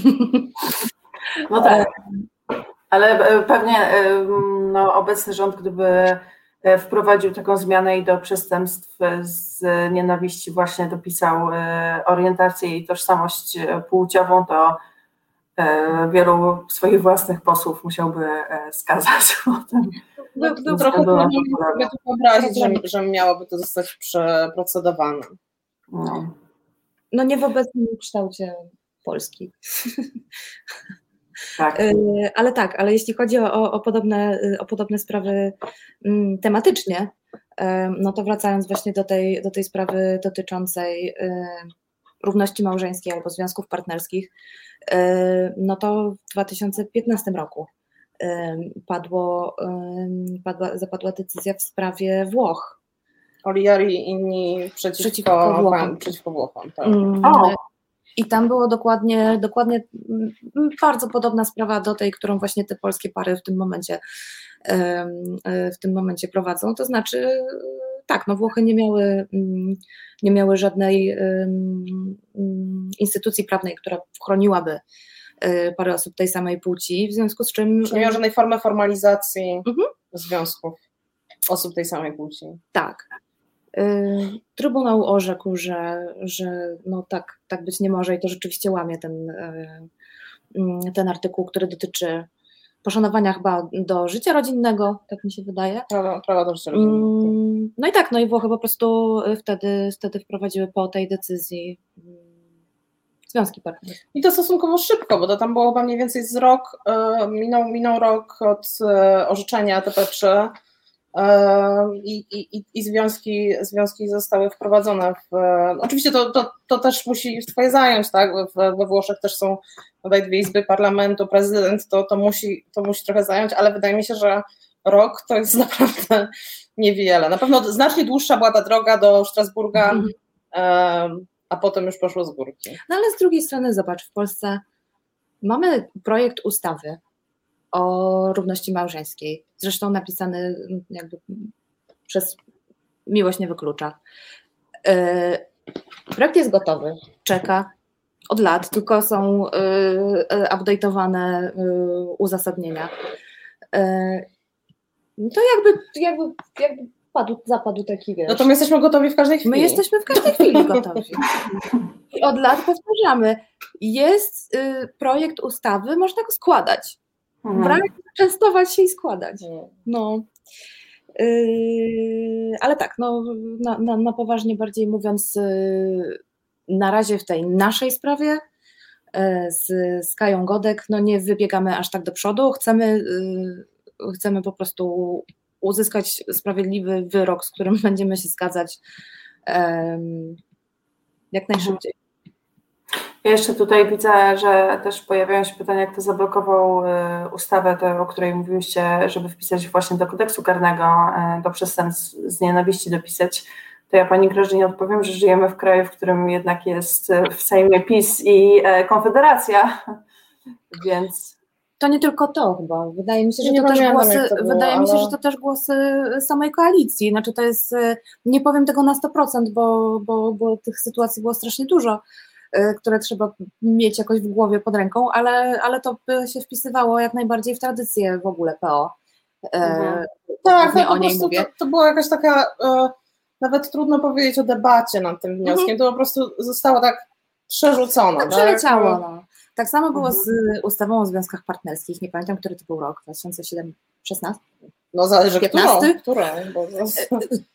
No tak. Ale e, pewnie e, no, obecny rząd, gdyby e, wprowadził taką zmianę i do przestępstw z nienawiści właśnie dopisał orientację i tożsamość płciową, to wielu swoich własnych posłów musiałby skazać potem. No, to trochę trudno wyobrazić, że, że miałoby to zostać przeprocedowane. No no nie w obecnym kształcie Polski. Tak. E, ale tak, ale jeśli chodzi o, o, podobne, o podobne sprawy mm, tematycznie, e, no to wracając właśnie do tej, do tej sprawy dotyczącej e, równości małżeńskiej albo związków partnerskich, no to w 2015 roku padło, padła, zapadła decyzja w sprawie Włoch, Oliari i inni przeciwko, przeciwko Włochom. Przeciwko Włochom tak. mm. I tam było dokładnie, dokładnie mm, bardzo podobna sprawa do tej, którą właśnie te polskie pary w tym momencie w tym momencie prowadzą. To znaczy tak, no Włochy nie miały, mm, nie miały żadnej instytucji prawnej, która chroniłaby y, parę osób tej samej płci, w związku z czym... nie miał żadnej formy formalizacji mhm. związków osób tej samej płci. Tak. Y, Trybunał orzekł, że, że no tak, tak być nie może i to rzeczywiście łamie ten, y, mm, ten artykuł, który dotyczy poszanowania chyba do życia rodzinnego, tak mi się wydaje. Prawa, prawa do życia rodzinnego. Mm, no i tak, no i Włochy po prostu wtedy, wtedy wprowadziły po tej decyzji mm, związki partnerskie. I to stosunkowo szybko, bo to tam było chyba mniej więcej z rok, y, minął, minął rok od orzeczenia TP3, i, i, i związki, związki zostały wprowadzone w. Oczywiście to, to, to też musi Twoje zająć, tak? We Włoszech też są tutaj dwie izby parlamentu, prezydent, to, to, musi, to musi trochę zająć, ale wydaje mi się, że rok to jest naprawdę niewiele. Na pewno znacznie dłuższa była ta droga do Strasburga, mhm. a potem już poszło z górki. No ale z drugiej strony, zobacz, w Polsce mamy projekt ustawy, o równości małżeńskiej. Zresztą napisany jakby przez Miłość nie wyklucza. E, projekt jest gotowy, czeka od lat, tylko są e, e, update'owane uzasadnienia. To jakby, jakby, jakby padł, zapadł taki wiesz. No to my jesteśmy gotowi w każdej chwili. My jesteśmy w każdej chwili gotowi. I od lat powtarzamy, jest projekt ustawy, można go składać. Brak częstować się i składać. No. Yy, ale tak, no, na, na, na, poważnie bardziej mówiąc, yy, na razie w tej naszej sprawie yy, z, z Kają Godek, no nie wybiegamy aż tak do przodu. Chcemy, yy, chcemy po prostu uzyskać sprawiedliwy wyrok, z którym będziemy się zgadzać jak najszybciej. Ja jeszcze tutaj widzę, że też pojawiają się pytania, kto zablokował y, ustawę, tę, o której mówiłyście, żeby wpisać właśnie do kodeksu karnego, y, do przestępstw z nienawiści dopisać. To ja Pani Grażynie odpowiem, że żyjemy w kraju, w którym jednak jest y, w Sejmie PiS i Konfederacja, więc to nie tylko to chyba. Wydaje mi się, że to też głosy, to było, wydaje ale... mi się, że to też głosy samej koalicji. Znaczy to jest, nie powiem tego na 100%, bo, bo, bo tych sytuacji było strasznie dużo, które trzeba mieć jakoś w głowie pod ręką, ale, ale to by się wpisywało jak najbardziej w tradycję w ogóle PO. Y, mhm. Tak, tak, o niej mówię. To, to była jakaś taka, e, nawet trudno powiedzieć o debacie nad tym wnioskiem, mhm. to po prostu zostało tak przerzucone. Tak, przeleciało. No. Tak samo było mhm. z ustawą o związkach partnerskich, nie pamiętam, który to był rok, 2016? No zależy 15? Którą, bo...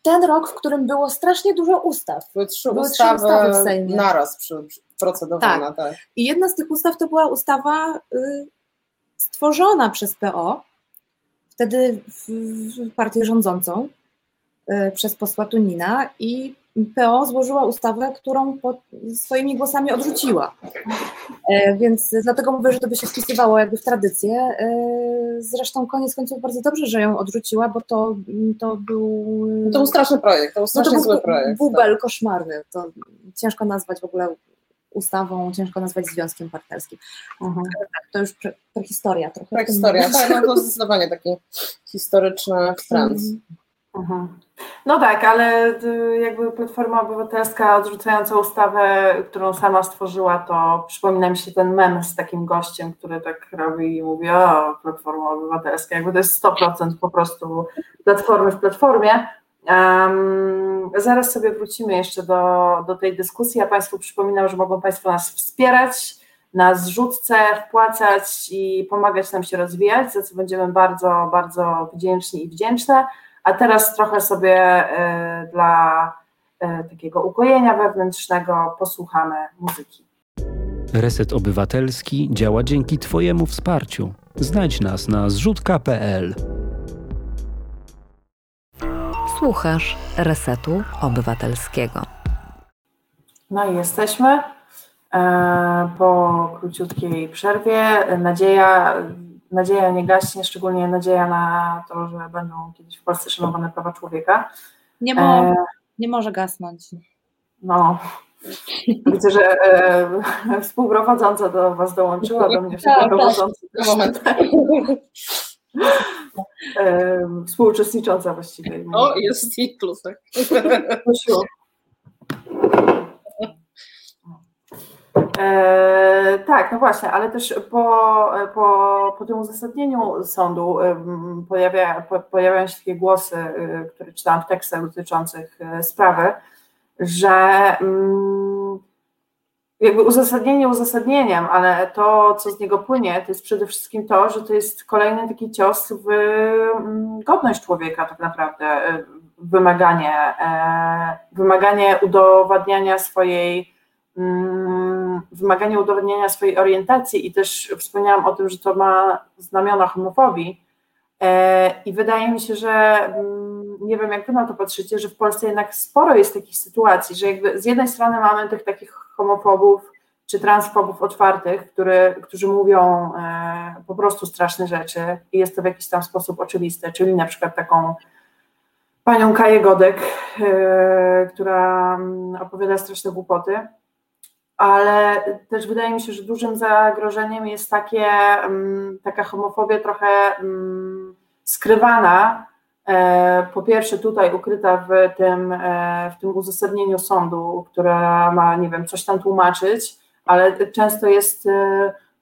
Ten rok, w którym było strasznie dużo ustaw. Były trzy, Były ustawy, trzy ustawy w Sejmie. Naraz przy, przy procedowana, tak. tak. I jedna z tych ustaw to była ustawa y, stworzona przez PO, wtedy w, w partię rządzącą, y, przez posła Tunina i PO złożyła ustawę, którą swoimi głosami odrzuciła. E, więc dlatego mówię, że to by się wpisywało jakby w tradycję. E, zresztą koniec końców bardzo dobrze, że ją odrzuciła, bo to, to był... To był straszny projekt, to był strasznie no to był zły projekt. Bubel tak. koszmarny, to ciężko nazwać w ogóle ustawą, ciężko nazwać związkiem partnerskim. Mhm. To już prehistoria trochę. Prehistoria, tak, no to zdecydowanie taki historyczny trend. Mhm. Mhm. No tak, ale y, jakby Platforma Obywatelska odrzucająca ustawę, którą sama stworzyła, to przypomina mi się ten mem z takim gościem, który tak robi i mówi, o, Platforma Obywatelska, jakby to jest 100% po prostu Platformy w Platformie. Um, zaraz sobie wrócimy jeszcze do, do tej dyskusji. Ja Państwu przypominam, że mogą Państwo nas wspierać na zrzutce, wpłacać i pomagać nam się rozwijać, za co będziemy bardzo, bardzo wdzięczni i wdzięczne. A teraz trochę sobie e, dla e, takiego ukojenia wewnętrznego posłuchamy muzyki. Reset Obywatelski działa dzięki Twojemu wsparciu. Znajdź nas na zrzutka.pl. Słuchasz Resetu Obywatelskiego. No i jesteśmy e, po króciutkiej przerwie. Nadzieja nadzieja nie gaśnie, szczególnie nadzieja na to, że będą kiedyś w Polsce szanowane prawa człowieka. Nie, mo e, nie może gasnąć. No, widzę, że e, współprowadząca do Was dołączyła, do mnie tak, współprowadzący. Tak, moment. współuczestnicząca właściwie. O, jest i plusek. E, tak, no właśnie, ale też po, po, po tym uzasadnieniu sądu pojawia, po, pojawiają się takie głosy, y, które czytałam w tekstach dotyczących y, sprawy, że mm, jakby uzasadnienie uzasadnieniem, ale to, co z niego płynie, to jest przede wszystkim to, że to jest kolejny taki cios w mm, godność człowieka tak naprawdę, y, wymaganie, e, wymaganie udowadniania swojej mm, wymaganie udowadniania swojej orientacji i też wspomniałam o tym, że to ma znamiona homofobii e, i wydaje mi się, że mm, nie wiem jak wy na to patrzycie, że w Polsce jednak sporo jest takich sytuacji, że jakby z jednej strony mamy tych takich homofobów czy transfobów otwartych, który, którzy mówią e, po prostu straszne rzeczy i jest to w jakiś tam sposób oczywiste, czyli na przykład taką panią Kaję Godek, e, która mm, opowiada straszne głupoty, ale też wydaje mi się, że dużym zagrożeniem jest takie, mm, taka homofobia trochę mm, skrywana, e, po pierwsze tutaj ukryta w tym, e, w tym uzasadnieniu sądu, która ma, nie wiem, coś tam tłumaczyć, ale często jest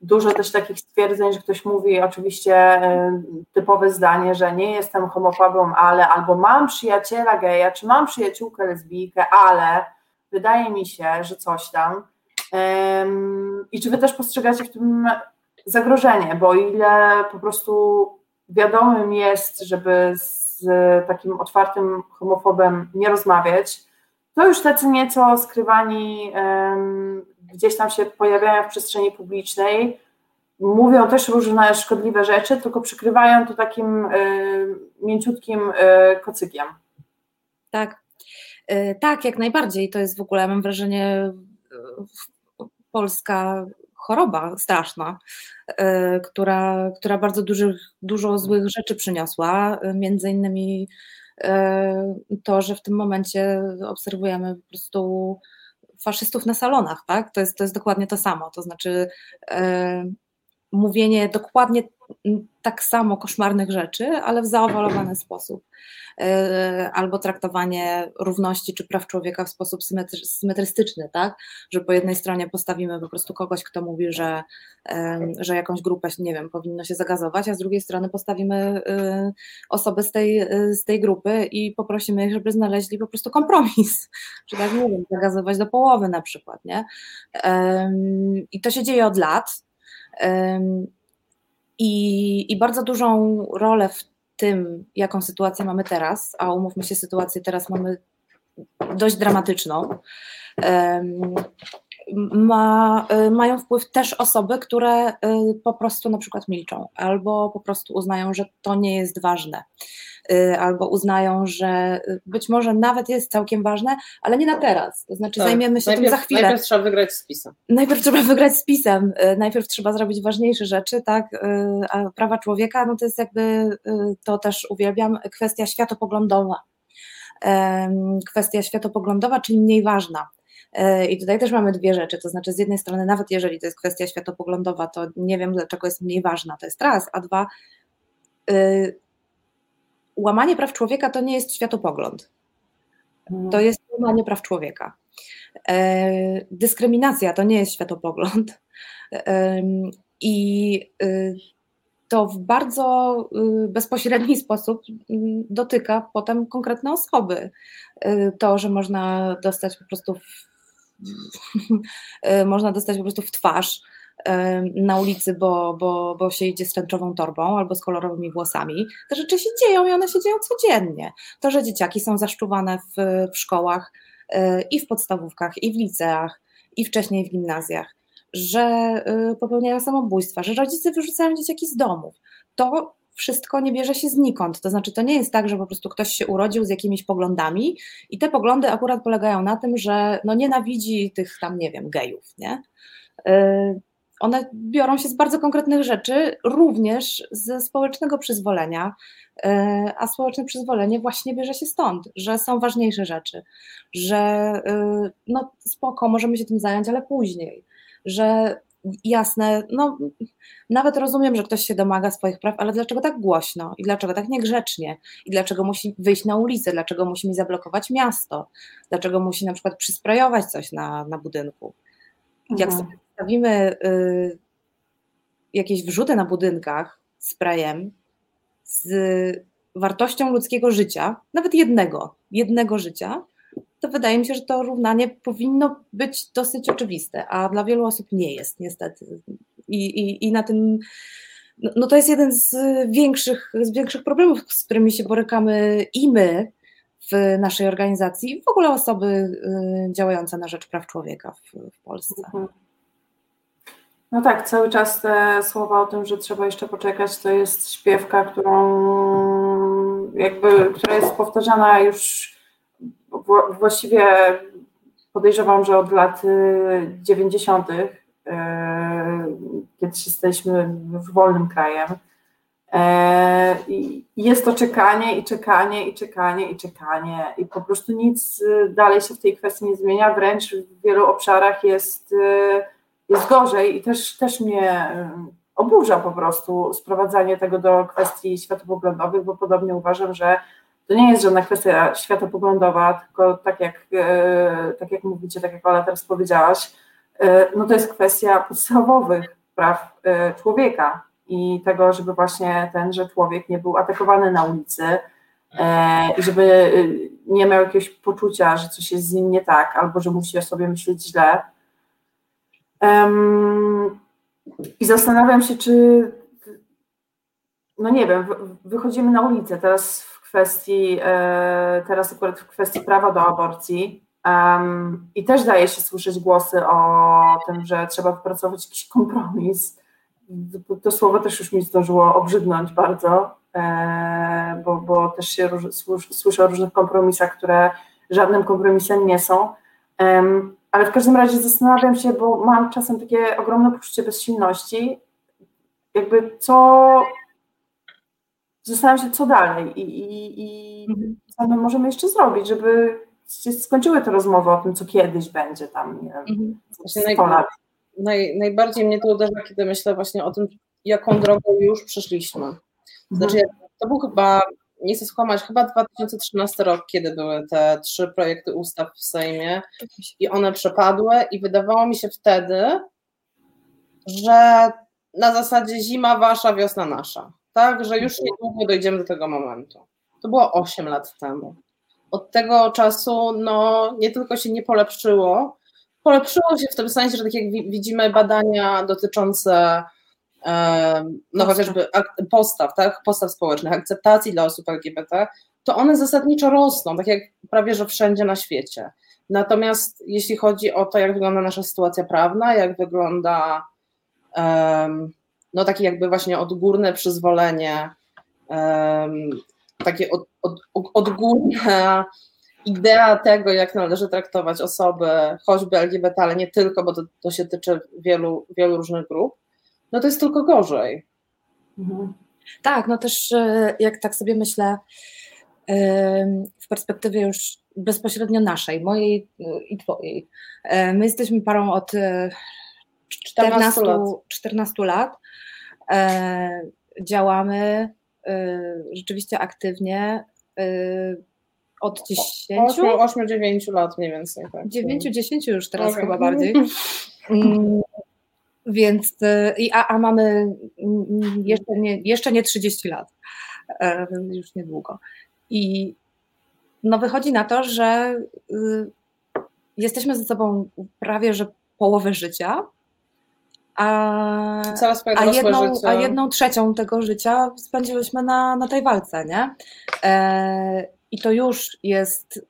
dużo też takich stwierdzeń, że ktoś mówi oczywiście e, typowe zdanie, że nie jestem homofobą, ale albo mam przyjaciela geja, czy mam przyjaciółkę lesbijkę, ale wydaje mi się, że coś tam. I czy wy też postrzegacie w tym zagrożenie, bo ile po prostu wiadomym jest, żeby z takim otwartym homofobem nie rozmawiać, to już tacy nieco skrywani gdzieś tam się pojawiają w przestrzeni publicznej, mówią też różne szkodliwe rzeczy, tylko przykrywają to takim mięciutkim y, kocykiem. Tak, y, tak, jak najbardziej. To jest w ogóle, mam wrażenie, polska choroba straszna, która, która bardzo duży, dużo złych rzeczy przyniosła, między innymi to, że w tym momencie obserwujemy po prostu faszystów na salonach, tak? To jest, to jest dokładnie to samo. To znaczy e, mówienie dokładnie tak samo koszmarnych rzeczy, ale w zaowalowany sposób. E, albo traktowanie równości czy praw człowieka w sposób symetrystyczny, tak? Że po jednej stronie postawimy po prostu kogoś, kto mówi, że, że jakąś grupę, nie wiem, powinno się zagazować, a z drugiej strony postawimy e, osobę z tej, e, z tej grupy i poprosimy ich, żeby znaleźli po prostu kompromis, że tak wiem, zagazować do połowy na przykład, nie? I to się dzieje od lat. I, I bardzo dużą rolę w tym, jaką sytuację mamy teraz, a umówmy się, sytuację teraz mamy dość dramatyczną, ma, y, mają wpływ też osoby, które y, po prostu na przykład milczą albo po prostu uznają, że to nie jest ważne. Y, albo uznają, że być może nawet jest całkiem ważne, ale nie na teraz. To znaczy, tak. zajmiemy się najpierw, tym za chwilę. Najpierw trzeba wygrać z pisem. Najpierw trzeba wygrać z pisem, najpierw trzeba zrobić ważniejsze rzeczy, tak? A prawa człowieka, no to jest jakby, to też uwielbiam, kwestia światopoglądowa. Kwestia światopoglądowa, czyli mniej ważna. I tutaj też mamy dwie rzeczy, to znaczy z jednej strony, nawet jeżeli to jest kwestia światopoglądowa, to nie wiem, dlaczego jest mniej ważna, to jest raz, a dwa, łamanie praw człowieka to nie jest światopogląd. Mhm. To jest łamanie praw człowieka. E, dyskryminacja to nie jest światopogląd. I y, to w bardzo y, bezpośredni sposób mm, dotyka potem konkretne osoby. Y, to, że można dostać po prostu można dostać po prostu w twarz na ulicy, bo, bo, bo się idzie z tęczową torbą albo z kolorowymi włosami. Te rzeczy się dzieją i one się dzieją codziennie. To, że dzieciaki są zaszczuwane w, w szkołach e, i w podstawówkach, i w liceach, i wcześniej w gimnazjach, że e, popełniają samobójstwa, że rodzice wyrzucają dzieciaki z domów. To wszystko nie bierze się znikąd. To znaczy, to nie jest tak, że po prostu ktoś się urodził z jakimiś poglądami i te poglądy akurat polegają na tym, że no nienawidzi tych tam, nie wiem, gejów, nie? E, one biorą się z bardzo konkretnych rzeczy, również ze społecznego przyzwolenia, e, a społeczne przyzwolenie właśnie bierze się stąd, że są ważniejsze rzeczy, że e, no spoko, możemy się tym zająć, ale później, że jasne, no nawet rozumiem, że ktoś się domaga swoich praw, ale dlaczego tak głośno i dlaczego tak niegrzecznie i dlaczego musi wyjść na ulicę, dlaczego musi mi zablokować miasto, dlaczego musi na przykład przysprajować coś na, na budynku. Jak Mhm. sobie stawimy y, jakieś wrzuty na budynkach sprayem z wartością ludzkiego życia, nawet jednego, jednego życia, to wydaje mi się, że to równanie powinno być dosyć oczywiste, a dla wielu osób nie jest, niestety. I, i, i na tym, no, no to jest jeden z większych, z większych problemów, z którymi się borykamy i my w naszej organizacji, w ogóle osoby y, działające na rzecz praw człowieka w, w Polsce. Mhm. No tak, cały czas te słowa o tym, że trzeba jeszcze poczekać, to jest śpiewka, którą jakby, która jest powtarzana już właściwie podejrzewam, że od lat y, 90., y, kiedy się staliśmy w wolnym krajem. E, jest to czekanie i czekanie i czekanie i czekanie i po prostu nic y, dalej się w tej kwestii nie zmienia, wręcz w wielu obszarach jest, y, jest gorzej i też, też mnie y, oburza po prostu sprowadzanie tego do kwestii światopoglądowych, bo podobnie uważam, że to nie jest żadna kwestia światopoglądowa, tylko tak jak, e, tak jak mówicie, tak jak Ola teraz powiedziałaś, e, no to jest kwestia podstawowych praw e, człowieka i tego, żeby właśnie tenże człowiek nie był atakowany na ulicy i żeby nie miał jakiegoś poczucia, że coś jest z nim nie tak, albo że musi o sobie myśleć źle. I zastanawiam się, czy no nie wiem, wy- wychodzimy na ulicę teraz kwestii, e, teraz akurat w kwestii prawa do aborcji em, i też daje się słyszeć głosy o tym, że trzeba wypracować jakiś kompromis. To- słowo też już mi zdążyło obrzydnąć bardzo, e, bo, bo też się róż, słysz- słyszę o różnych kompromisach, które żadnym kompromisem nie są. Em, Ale w każdym razie zastanawiam się, bo mam czasem takie ogromne poczucie bezsilności, jakby co, zastanawiam się, co dalej i, i, i co my możemy jeszcze zrobić, żeby się skończyły te rozmowy o tym, co kiedyś będzie tam, nie wiem, Mhm. Właśnie 100 lat. Naj, najbardziej mnie to uderza, kiedy myślę właśnie o tym, jaką drogą już przeszliśmy. Znaczy, to był chyba, nie chcę skłamać, chyba 2013 rok, kiedy były te trzy projekty ustaw w Sejmie i one przepadły i wydawało mi się wtedy, że na zasadzie zima wasza, wiosna nasza, tak, że już niedługo dojdziemy do tego momentu. To było 8 lat temu. Od tego czasu no, nie tylko się nie polepszyło, polepszyło się w tym sensie, że tak jak wi- widzimy badania dotyczące no chociażby postaw, tak, postaw społecznych, akceptacji dla osób LGBT, to one zasadniczo rosną, tak jak prawie że wszędzie na świecie. Natomiast jeśli chodzi o to, jak wygląda nasza sytuacja prawna, jak wygląda em, no takie jakby właśnie odgórne przyzwolenie, takie od, od, odgórna idea tego, jak należy traktować osoby, choćby LGBT, ale nie tylko, bo to, to się tyczy wielu, wielu różnych grup, no to jest tylko gorzej. Mhm. Tak, no też e, jak tak sobie myślę em, w perspektywie już bezpośrednio naszej, mojej e, i twojej. E, My jesteśmy parą od e, 14 lat. 14 lat. E, Działamy e, rzeczywiście aktywnie e, od 10, 8-9 lat mniej więcej. Tak. 9-10 już teraz Okej. chyba bardziej. Mm, Więc a, a mamy mm, jeszcze nie, jeszcze nie 30 lat, już niedługo. I no wychodzi na to, że y, jesteśmy ze sobą prawie że połowę życia, a, a, jedną, życie. a jedną trzecią tego życia spędziłyśmy na, na tej walce, nie? E, I to już jest,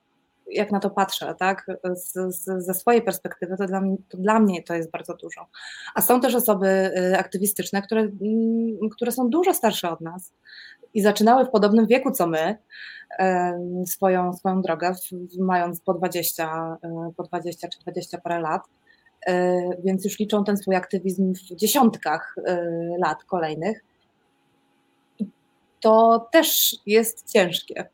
jak na to patrzę, tak, z, z, ze swojej perspektywy, to dla, mnie, to dla mnie to jest bardzo dużo. A są też osoby y, aktywistyczne, które, mm, które są dużo starsze od nas i zaczynały w podobnym wieku co my em, swoją, swoją drogę, w, mając po 20, y, po 20 czy 20 parę lat. Y, Więc już liczą ten swój aktywizm w dziesiątkach y, lat kolejnych. To też jest ciężkie.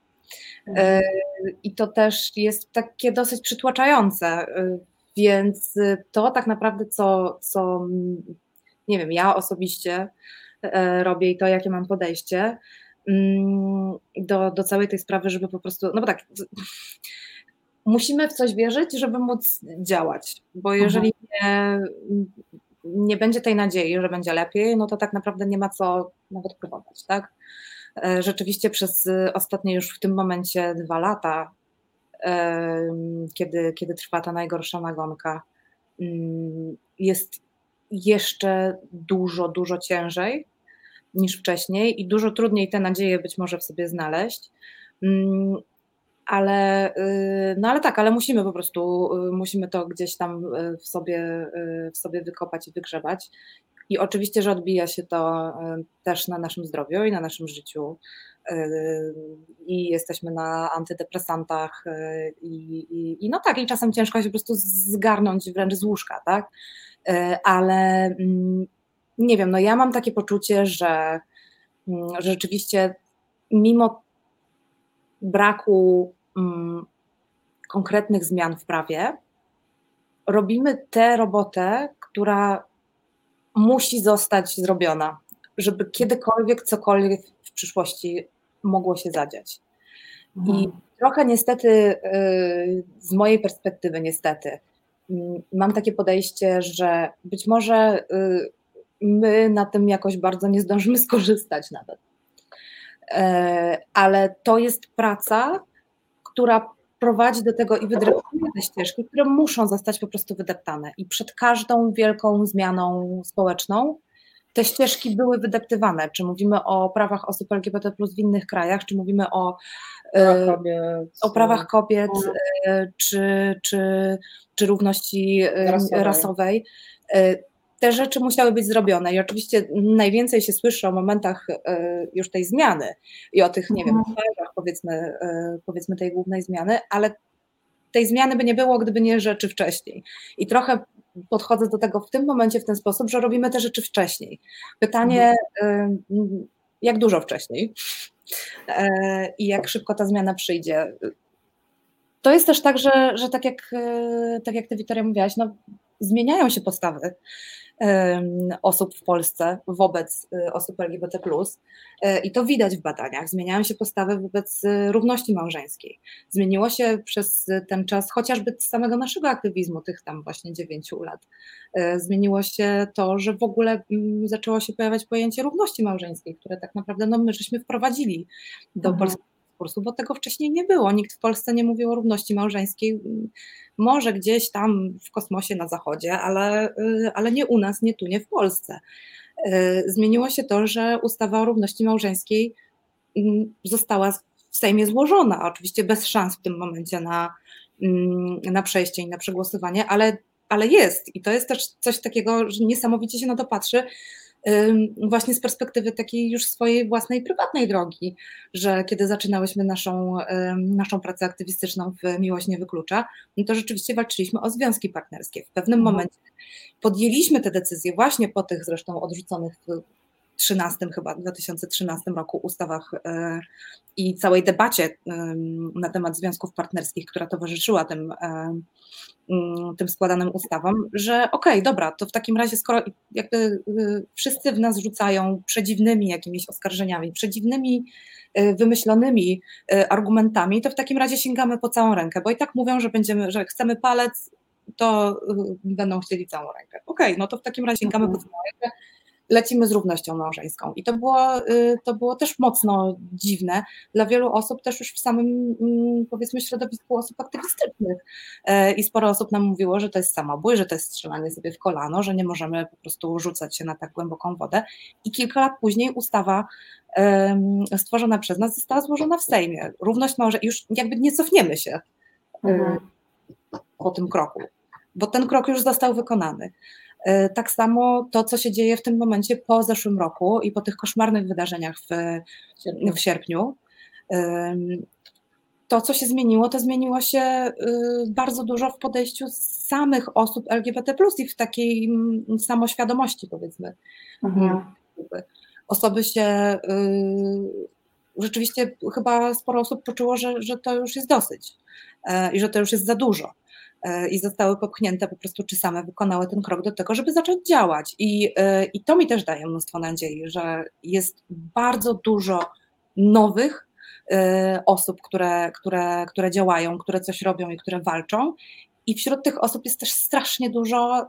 Mhm. Y, I to też jest takie dosyć przytłaczające. Więc to tak naprawdę, co, co nie wiem, ja osobiście robię i to, jakie mam podejście mm, do, do całej tej sprawy, żeby po prostu, no bo tak, musimy w coś wierzyć, żeby móc działać, bo jeżeli nie, nie będzie tej nadziei, że będzie lepiej, no to tak naprawdę nie ma co nawet próbować, tak? E, rzeczywiście przez ostatnie już w tym momencie dwa lata, kiedy, kiedy trwa ta najgorsza nagonka, mm, jest jeszcze dużo, dużo ciężej niż wcześniej i dużo trudniej te nadzieje być może w sobie znaleźć. Ale, y, no ale tak, ale musimy po prostu, y, musimy to gdzieś tam y, w sobie, w sobie wykopać i wygrzebać. I oczywiście, że odbija się to też na naszym zdrowiu i na naszym życiu. I jesteśmy na antydepresantach, i, i, i no tak, i czasem ciężko się po prostu zgarnąć wręcz z łóżka, tak? Ale mm, nie wiem, no ja mam takie poczucie, że, mm, że rzeczywiście mimo braku konkretnych zmian w prawie, robimy tę robotę, która musi zostać zrobiona, żeby kiedykolwiek cokolwiek w przyszłości mogło się zadziać. Mhm. I trochę niestety, y, z mojej perspektywy, niestety, mm, mam takie podejście, że być może y, my na tym jakoś bardzo nie zdążymy skorzystać nawet. E, ale to jest praca, która prowadzi do tego i wydreptuje te ścieżki, które muszą zostać po prostu wydeptane. I przed każdą wielką zmianą społeczną te ścieżki były wydeptywane. Czy mówimy o prawach osób LGBT w innych krajach, czy mówimy o, e, kobiet, o prawach kobiet, e, czy, czy, czy równości rasowej. rasowej te rzeczy musiały być zrobione. I oczywiście najwięcej się słyszy o momentach e, już tej zmiany i o tych, nie wiem, mhm. powiedzmy, e, powiedzmy tej głównej zmiany, ale tej zmiany by nie było, gdyby nie rzeczy wcześniej. I trochę podchodzę do tego w tym momencie w ten sposób, że robimy te rzeczy wcześniej. Pytanie, mhm. e, jak dużo wcześniej i jak szybko ta zmiana przyjdzie. To jest też tak, że, że tak, jak, tak jak ty, Witoria, mówiłaś, no, zmieniają się postawy osób w Polsce wobec y, osób LGBT. Y, I to widać w badaniach. Zmieniają się postawy wobec y, równości małżeńskiej. Zmieniło się przez ten czas chociażby z samego naszego aktywizmu, tych tam właśnie dziewięciu lat. Zmieniło się to, że w ogóle mm, zaczęło się pojawiać pojęcie równości małżeńskiej, które tak naprawdę no, my żeśmy wprowadzili do mhm. polskiego bo tego wcześniej nie było. Nikt w Polsce nie mówił o równości małżeńskiej. Może gdzieś tam w kosmosie na zachodzie, ale, y, ale nie u nas, nie tu, nie w Polsce. Y, zmieniło się to, że ustawa o równości małżeńskiej mm, została w Sejmie złożona, oczywiście bez szans w tym momencie na, mm, na przejście i na przegłosowanie, ale, ale jest. I to jest też coś takiego, że niesamowicie się na to patrzy, właśnie z perspektywy takiej już swojej własnej prywatnej drogi, że kiedy zaczynałyśmy naszą, naszą pracę aktywistyczną w Miłość nie wyklucza, no to rzeczywiście walczyliśmy o związki partnerskie. W pewnym mhm. momencie podjęliśmy te decyzje właśnie po tych zresztą odrzuconych 13 chyba, 2013 roku ustawach e, i całej debacie na temat związków partnerskich, która towarzyszyła tym, e, mm, tym składanym ustawom, że okej, okay, dobra, to w takim razie skoro jakby y, wszyscy w nas rzucają przedziwnymi jakimiś oskarżeniami, przedziwnymi wymyślonymi argumentami, to w takim razie sięgamy po całą rękę, bo i tak mówią, że będziemy, że chcemy palec, to będą chcieli całą rękę. Okej, okay, no to w takim razie sięgamy po całą rękę, lecimy z równością małżeńską. I to było, y, to było też mocno dziwne dla wielu osób, też już w samym, mm, powiedzmy, środowisku osób aktywistycznych. E, I sporo osób nam mówiło, że to jest samobój, że to jest strzelanie sobie w kolano, że nie możemy po prostu rzucać się na tak głęboką wodę. I kilka lat później ustawa stworzona przez nas została złożona w Sejmie. Równość małżeńska, już jakby nie cofniemy się y, mhm. po tym kroku, bo ten krok już został wykonany. E, tak samo to, co się dzieje w tym momencie po zeszłym roku i po tych koszmarnych wydarzeniach w, w sierpniu. To, co się zmieniło, to zmieniło się y, bardzo dużo w podejściu samych osób LGBT, i w takiej samoświadomości, powiedzmy. Mhm. Osoby się y, rzeczywiście chyba sporo osób poczuło, że, że to już jest dosyć e, i że to już jest za dużo. E, i zostały popchnięte po prostu, czy same wykonały ten krok do tego, żeby zacząć działać. I, e, i to mi też daje mnóstwo nadziei, że jest bardzo dużo nowych osób, które, które, które działają, które coś robią i które walczą. I wśród tych osób jest też strasznie dużo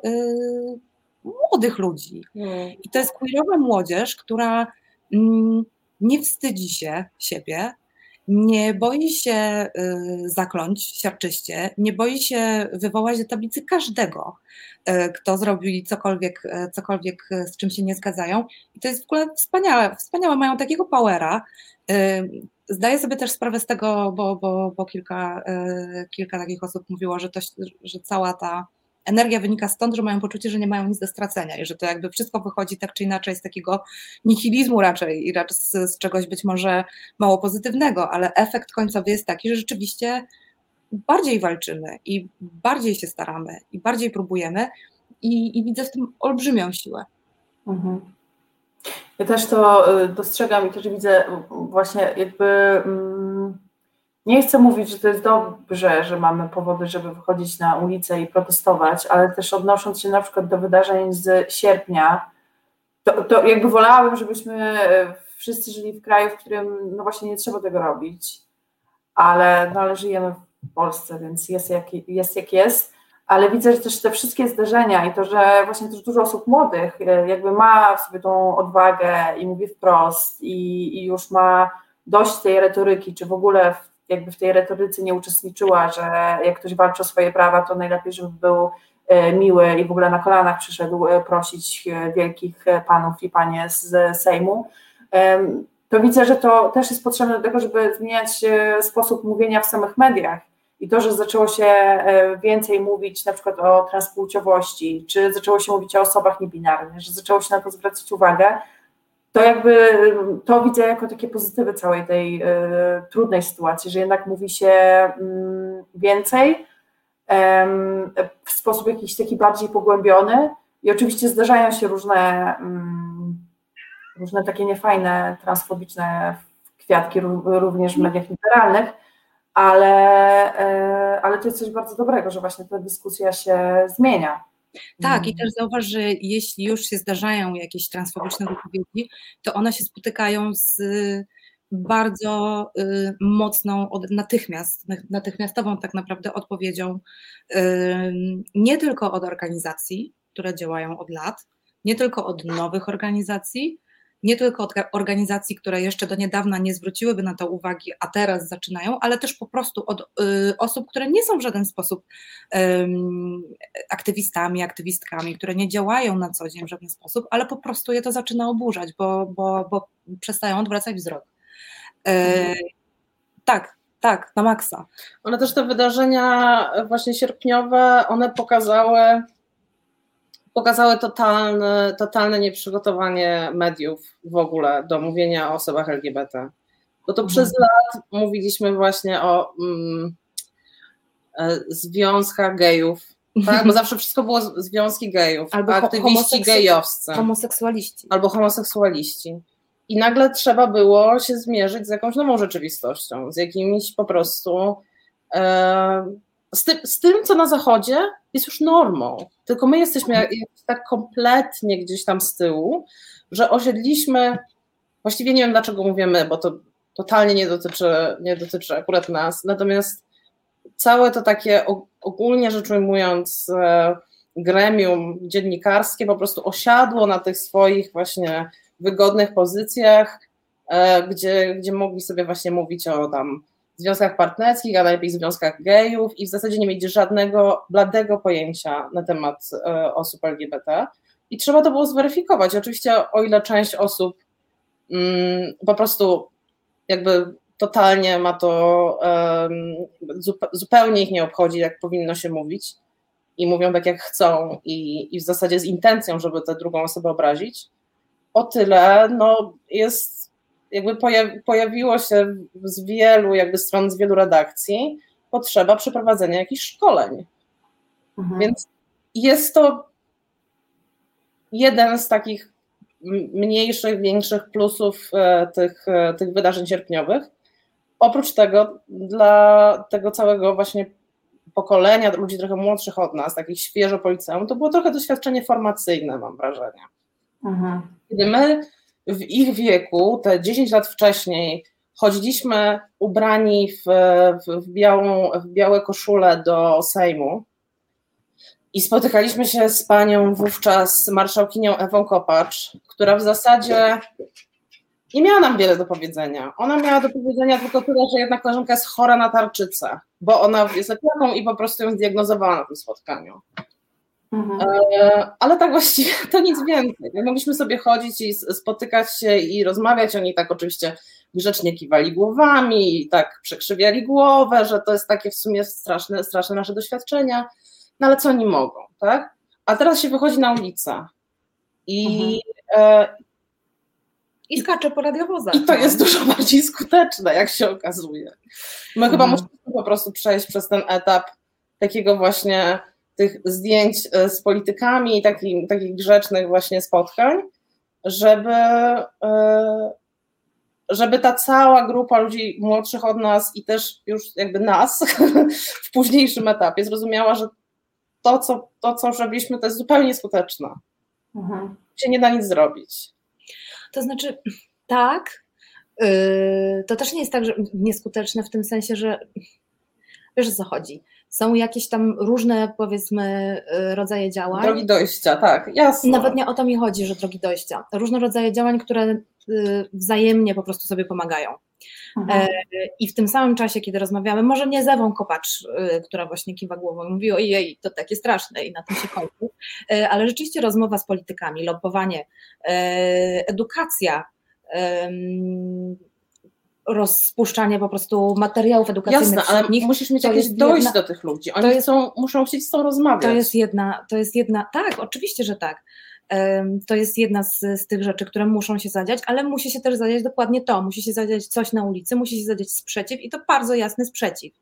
młodych ludzi. Hmm. I to jest queerowa młodzież, która mm, nie wstydzi się siebie, nie boi się y, zakląć siarczyście, nie boi się wywołać do tablicy każdego, y, kto zrobił cokolwiek, y, cokolwiek z czym się nie zgadzają. I to jest w ogóle wspaniałe, wspaniałe, mają takiego powera. Zdaję sobie też sprawę z tego, bo, bo, bo kilka, kilka takich osób mówiło, że, to, że cała ta energia wynika stąd, że mają poczucie, że nie mają nic do stracenia i że to jakby wszystko wychodzi tak czy inaczej z takiego nihilizmu raczej i raczej z, z czegoś być może mało pozytywnego, ale efekt końcowy jest taki, że rzeczywiście bardziej walczymy i bardziej się staramy i bardziej próbujemy i, i widzę w tym olbrzymią siłę. Mhm. Ja też to y, dostrzegam i też widzę właśnie jakby. Mm, nie chcę mówić, że to jest dobrze, że mamy powody, żeby wychodzić na ulicę i protestować, ale też odnosząc się na przykład do wydarzeń z sierpnia, to, to jakby wolałabym, żebyśmy e, wszyscy żyli w kraju, w którym no właśnie nie trzeba tego robić, ale, no ale żyjemy w Polsce, więc jest jak jest, jak jest. Ale widzę, że też te wszystkie zdarzenia i to, że właśnie też dużo osób młodych e, jakby ma w sobie tą odwagę i mówi wprost i, i już ma dość tej retoryki, czy w ogóle w jakby w tej retoryce nie uczestniczyła, że jak ktoś walczy o swoje prawa, to najlepiej, żeby był e, miły i w ogóle na kolanach przyszedł e, prosić e, wielkich panów i panie z Sejmu, to widzę, że to też jest potrzebne do tego, żeby zmieniać sposób mówienia w samych mediach. I to, że zaczęło się więcej mówić na przykład o transpłciowości, czy zaczęło się mówić o osobach niebinarnych, że zaczęło się na to zwracać uwagę, to jakby to widzę jako takie pozytywy całej tej y, trudnej sytuacji, że jednak mówi się y, więcej y, w sposób jakiś taki bardziej pogłębiony i oczywiście zdarzają się różne, różne takie niefajne, transfobiczne kwiatki również w mediach literalnych, ale, e, ale to jest coś bardzo dobrego, że właśnie ta dyskusja się zmienia. Tak, i mm. też zauważ, że jeśli już się zdarzają jakieś transfobiczne wypowiedzi, to one się spotykają z bardzo y, mocną, natychmiast, natychmiastową tak naprawdę odpowiedzią nie tylko od organizacji, które działają od lat, nie tylko od nowych organizacji, nie tylko od organizacji, które jeszcze do niedawna nie zwróciłyby na to uwagi, a teraz zaczynają, ale też po prostu od y, osób, które nie są w żaden sposób y, aktywistami, aktywistkami, które nie działają na co dzień w żaden sposób, ale po prostu je to zaczyna oburzać, bo, bo, bo przestają odwracać wzrok. Y, mhm. Tak, tak, na maksa. One też te wydarzenia właśnie sierpniowe, one pokazały pokazały totalne, totalne nieprzygotowanie mediów w ogóle do mówienia o osobach LGBT. Bo to mhm. przez lat mówiliśmy właśnie o mm, e, związkach gejów, tak? bo zawsze wszystko było związki gejów, albo aktywiści gejowscy. Homoseksualiści. Albo homoseksualiści. I nagle trzeba było się zmierzyć z jakąś nową rzeczywistością, z jakimiś po prostu e, z, tym, z tym, co na zachodzie jest już normą. Tylko my jesteśmy tak kompletnie gdzieś tam z tyłu, że osiedliśmy, właściwie nie wiem dlaczego mówimy, bo to totalnie nie dotyczy, nie dotyczy akurat nas, natomiast całe to takie ogólnie rzecz ujmując e, gremium dziennikarskie po prostu osiadło na tych swoich właśnie wygodnych pozycjach, e, gdzie, gdzie mogli sobie właśnie mówić o tam związkach partnerskich, a najlepiej związkach gejów i w zasadzie nie mieć żadnego bladego pojęcia na temat e, osób LGBT. I trzeba to było zweryfikować. Oczywiście, o ile część osób mm, po prostu jakby totalnie ma to, zupełnie ich nie obchodzi, jak powinno się mówić i mówią tak, jak chcą i, i w zasadzie z intencją, żeby tę drugą osobę obrazić, o tyle no, jest jakby pojawiło się z wielu jakby stron, z wielu redakcji potrzeba przeprowadzenia jakichś szkoleń. Mhm. Więc jest to jeden z takich mniejszych, większych plusów e, tych, e, tych wydarzeń sierpniowych. Oprócz tego, dla tego całego właśnie pokolenia ludzi trochę młodszych od nas, takich świeżo po liceum, to było trochę doświadczenie formacyjne, mam wrażenie. Mhm. Kiedy my w ich wieku, te 10 lat wcześniej, chodziliśmy ubrani w, w, w, białą, w białe koszule do Sejmu i spotykaliśmy się z panią wówczas marszałkinią Ewą Kopacz, która w zasadzie nie miała nam wiele do powiedzenia. Ona miała do powiedzenia tylko tyle, że jedna koleżanka jest chora na tarczycę, bo ona jest lekarką i po prostu ją zdiagnozowała na tym spotkaniu. Mhm. E, Ale tak właściwie to nic więcej. My mogliśmy sobie chodzić i spotykać się i rozmawiać. Oni tak oczywiście grzecznie kiwali głowami i tak przekrzywiali głowę, że to jest takie w sumie straszne, straszne nasze doświadczenia. No ale co oni mogą, tak? A teraz się wychodzi na ulicę i, e, I skacze po radiowozach. i to jest dużo bardziej skuteczne, jak się okazuje. My chyba Mhm. musimy po prostu przejść przez ten etap takiego właśnie tych zdjęć e, z politykami i takich, takich grzecznych właśnie spotkań, żeby, e, żeby ta cała grupa ludzi młodszych od nas i też już jakby nas w późniejszym etapie zrozumiała, że to, co, to, co robiliśmy, to jest zupełnie skuteczne. Mhm. Się nie da nic zrobić. To znaczy, tak, yy, to też nie jest tak, że nieskuteczne w tym sensie, że wiesz o co chodzi. Są jakieś tam różne, powiedzmy, yy, rodzaje działań. Drogi dojścia, tak, jasne. Nawet nie o to mi chodzi, że drogi dojścia. Różne rodzaje działań, które yy, wzajemnie po prostu sobie pomagają. Mhm. E, I w tym samym czasie, kiedy rozmawiamy, może nie z Ewą Kopacz, y, która właśnie kiwa głową i mówi, ojej, to takie straszne i na tym się kończy, E, ale rzeczywiście rozmowa z politykami, lobowanie, e, edukacja, rozpuszczanie po prostu materiałów edukacyjnych Jasne, ale nich, musisz mieć to jakieś dojść jedna- do tych ludzi. Oni to jest- chcą, muszą chcieć z tą rozmawiać. to jest jedna, to jest jedna, tak, oczywiście, że tak. To jest jedna z, z tych rzeczy, które muszą się zadziać, ale musi się też zadziać dokładnie to. Musi się zadziać coś na ulicy, musi się zadziać sprzeciw i to bardzo jasny sprzeciw.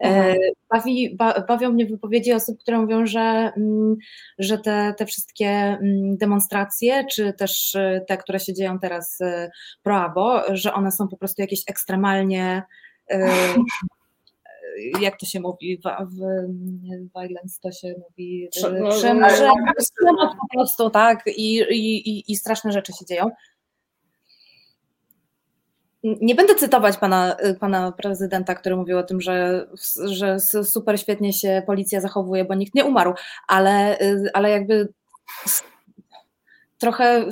E, Mhm. Bawi, ba, bawią mnie wypowiedzi osób, które mówią, że, mm, że te, te wszystkie mm, demonstracje, czy też e, te, które się dzieją teraz e, pro-abo, że one są po prostu jakieś ekstremalnie jak to się mówi, w, w violence to się mówi, Prze- e, no, przemoc po prostu, tak, i, i, i, i straszne rzeczy się dzieją. Nie będę cytować pana, pana prezydenta, który mówił o tym, że, że super świetnie się policja zachowuje, bo nikt nie umarł, ale, ale jakby trochę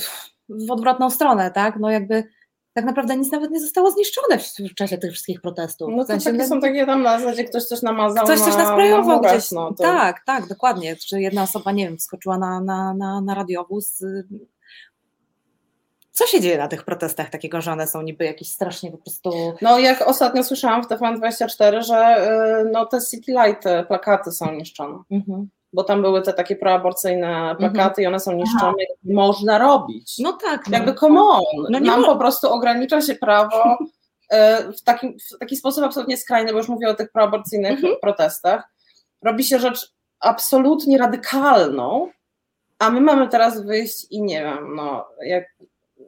w odwrotną stronę, tak? No jakby tak naprawdę nic nawet nie zostało zniszczone w, czasie tych wszystkich protestów. No to W sensie, takie no, są takie tam na zasadzie ktoś coś namazał Ktoś coś nasprayował na gdzieś. no, to... Tak, tak, dokładnie. Czy jedna osoba, nie wiem, wskoczyła na, na, na, na radiowóz. y, Co się dzieje na tych protestach takiego, że one są niby jakieś strasznie po prostu... No jak ostatnio słyszałam w TVN24, że y, no, te city light plakaty są niszczone, Mhm. Bo tam były te takie proaborcyjne plakaty i one są niszczone. Można robić. No tak. No. Jakby come on. No Nam mo- po prostu ogranicza się prawo e, w taki, w taki sposób absolutnie skrajny, bo już mówię o tych proaborcyjnych Mhm. protestach. Robi się rzecz absolutnie radykalną, a my mamy teraz wyjść i nie wiem, no, jak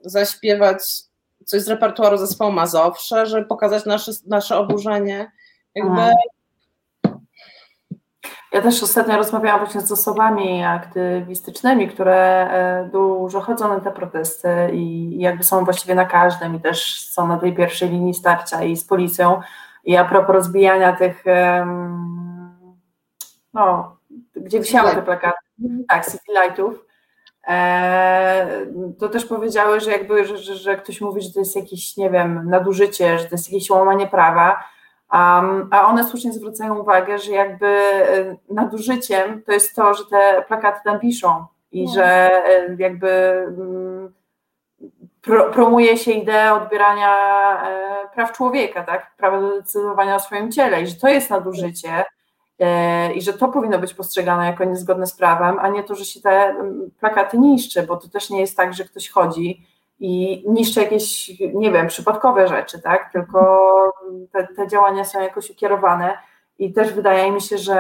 zaśpiewać coś z repertuaru zespołu Mazowsze, żeby pokazać nasze, nasze oburzenie. Jakby, Mhm. Ja też ostatnio rozmawiałam właśnie z osobami aktywistycznymi, które e, dużo chodzą na te protesty i jakby są właściwie na każdym i też są na tej pierwszej linii starcia i z policją. I a propos rozbijania tych, no, gdzie wisiały te plakaty, tak, city lightów, e, to też powiedziały, że jakby, że, że, ktoś mówi, że to jest jakieś, nie wiem, nadużycie, że to jest jakieś łamanie prawa, a one słusznie zwracają uwagę, że jakby e, nadużyciem to jest to, że te plakaty tam piszą i No. że e, jakby mm, pro, promuje się ideę odbierania e, praw człowieka, tak? Prawa do decydowania o swoim ciele i że to jest nadużycie e, i że to powinno być postrzegane jako niezgodne z prawem, a nie to, że się te mm, plakaty niszczy, bo to też nie jest tak, że ktoś chodzi i niszczy jakieś, nie wiem, przypadkowe rzeczy, tak? Tylko te, te działania są jakoś ukierowane i też wydaje mi się, że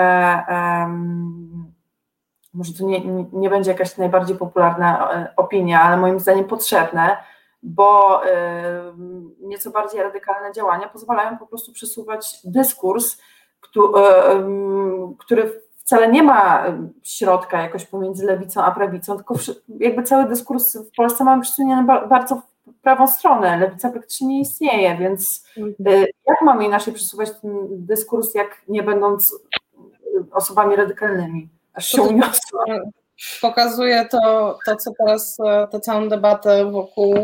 em, może to nie, nie- będzie jakaś najbardziej popularna e, opinia, ale moim zdaniem potrzebne, bo nieco bardziej radykalne działania pozwalają po prostu przesuwać dyskurs, który wcale nie ma środka jakoś pomiędzy lewicą a prawicą, tylko jakby cały dyskurs w Polsce mamy przesunięty bardzo w prawą stronę. Lewica praktycznie nie istnieje, więc mhm. jak mamy inaczej przesuwać ten dyskurs, jak nie będąc osobami radykalnymi? Aż się uniosła pokazuje to, to co teraz, e, tę całą debatę wokół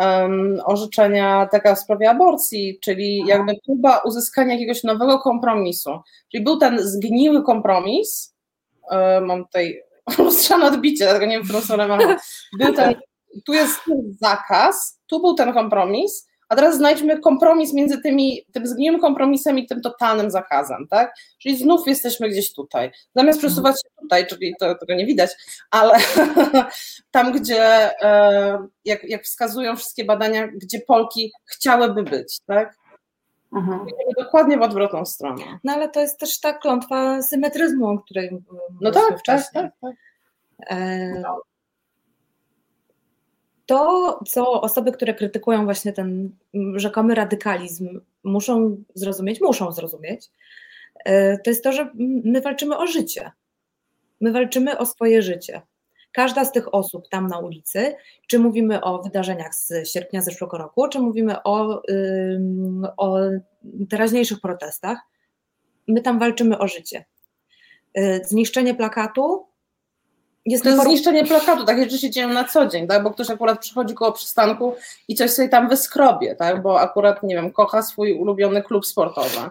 um, orzeczenia taka w sprawie aborcji, czyli jakby próba uzyskania jakiegoś nowego kompromisu. Czyli był ten zgniły kompromis, um, mam tutaj lustrzane odbicie, dlatego nie wiem, w którą stronę mam. Był ten, tu jest zakaz, tu był ten kompromis, a teraz znajdźmy kompromis między tymi, tym zgniłym kompromisem i tym totalnym zakazem, tak? Czyli znów jesteśmy gdzieś tutaj. Zamiast mhm. przesuwać się tutaj, czyli to, tego nie widać, ale tam, gdzie, e, jak, jak wskazują wszystkie badania, gdzie Polki chciałyby być, tak? Mhm. Dokładnie w odwrotną stronę. No ale to jest też ta klątwa symetryzmu, o której No tak, tak, tak, tak. E, no to, co osoby, które krytykują właśnie ten rzekomy radykalizm, muszą zrozumieć, muszą zrozumieć, e, to jest to, że my walczymy o życie. My walczymy o swoje życie. Każda z tych osób tam na ulicy, czy mówimy o wydarzeniach z sierpnia zeszłego roku, czy mówimy o, o teraźniejszych protestach, my tam walczymy o życie. E, zniszczenie plakatu jest to zniszczenie plakatu, takie rzeczy się dzieją na co dzień, tak? bo ktoś akurat przychodzi koło przystanku i coś sobie tam wyskrobie, tak? bo akurat, nie wiem, kocha swój ulubiony klub sportowy.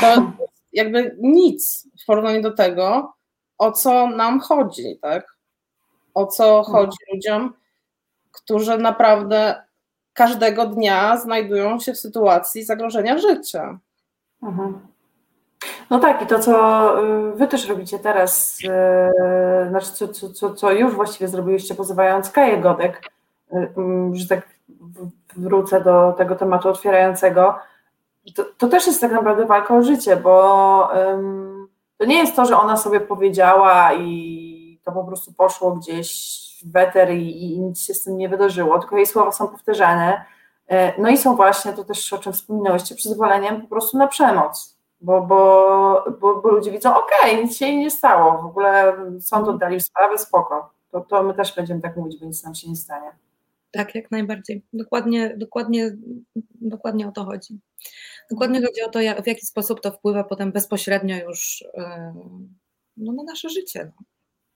To jakby nic w porównaniu do tego, o co nam chodzi, tak? O co chodzi ludziom, którzy naprawdę każdego dnia znajdują się w sytuacji zagrożenia życia. Mhm. No tak, i to, co y, wy też robicie teraz, y, znaczy co, co, co, co już właściwie zrobiliście, pozywając Kaję Godek, y, mm, że tak wrócę do tego tematu otwierającego, to, to też jest tak naprawdę walka o życie, bo to nie jest to, że ona sobie powiedziała i to po prostu poszło gdzieś w weter i, i nic się z tym nie wydarzyło, tylko jej słowa są powtarzane. No i są właśnie, to też o czym wspominałyście, przyzwoleniem po prostu na przemoc bo, bo, bo, bo ludzie widzą, okej, okay, nic się nie stało, w ogóle sąd oddalił sprawę, spoko. To, to my też będziemy tak mówić, bo nic nam się nie stanie. Tak, jak najbardziej. Dokładnie, dokładnie, dokładnie o to chodzi. Dokładnie chodzi o to, jak, w jaki sposób to wpływa potem bezpośrednio już yy, no, na nasze życie.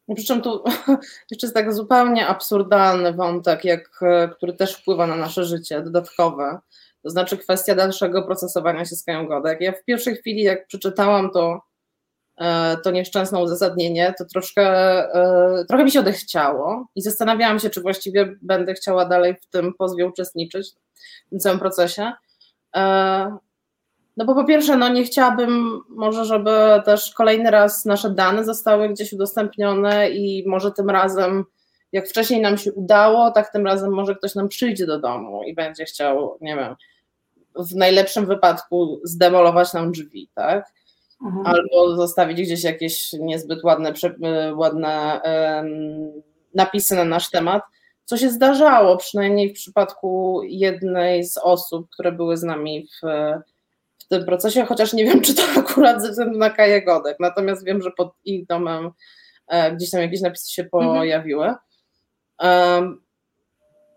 No. Przy czym tu jeszcze jest tak zupełnie absurdalny wątek, jak, który też wpływa na nasze życie, dodatkowe to znaczy kwestia dalszego procesowania się z Kają Godek. Ja w pierwszej chwili, jak przeczytałam to, e, to nieszczęsne uzasadnienie, to troszkę, e, trochę mi się odechciało i zastanawiałam się, czy właściwie będę chciała dalej w tym pozwie uczestniczyć, w tym całym procesie. E, no bo po pierwsze, no nie chciałabym może, żeby też kolejny raz nasze dane zostały gdzieś udostępnione i może tym razem, jak wcześniej nam się udało, tak tym razem może ktoś nam przyjdzie do domu i będzie chciał, nie wiem, w najlepszym wypadku zdemolować nam drzwi, tak? Mhm. Albo zostawić gdzieś jakieś niezbyt ładne, ładne um, napisy na nasz temat, co się zdarzało, przynajmniej w przypadku jednej z osób, które były z nami w, w tym procesie, chociaż nie wiem, czy to akurat ze względu na Kaję Godek, natomiast wiem, że pod ich domem e, gdzieś tam jakieś napisy się mhm. pojawiły. Um,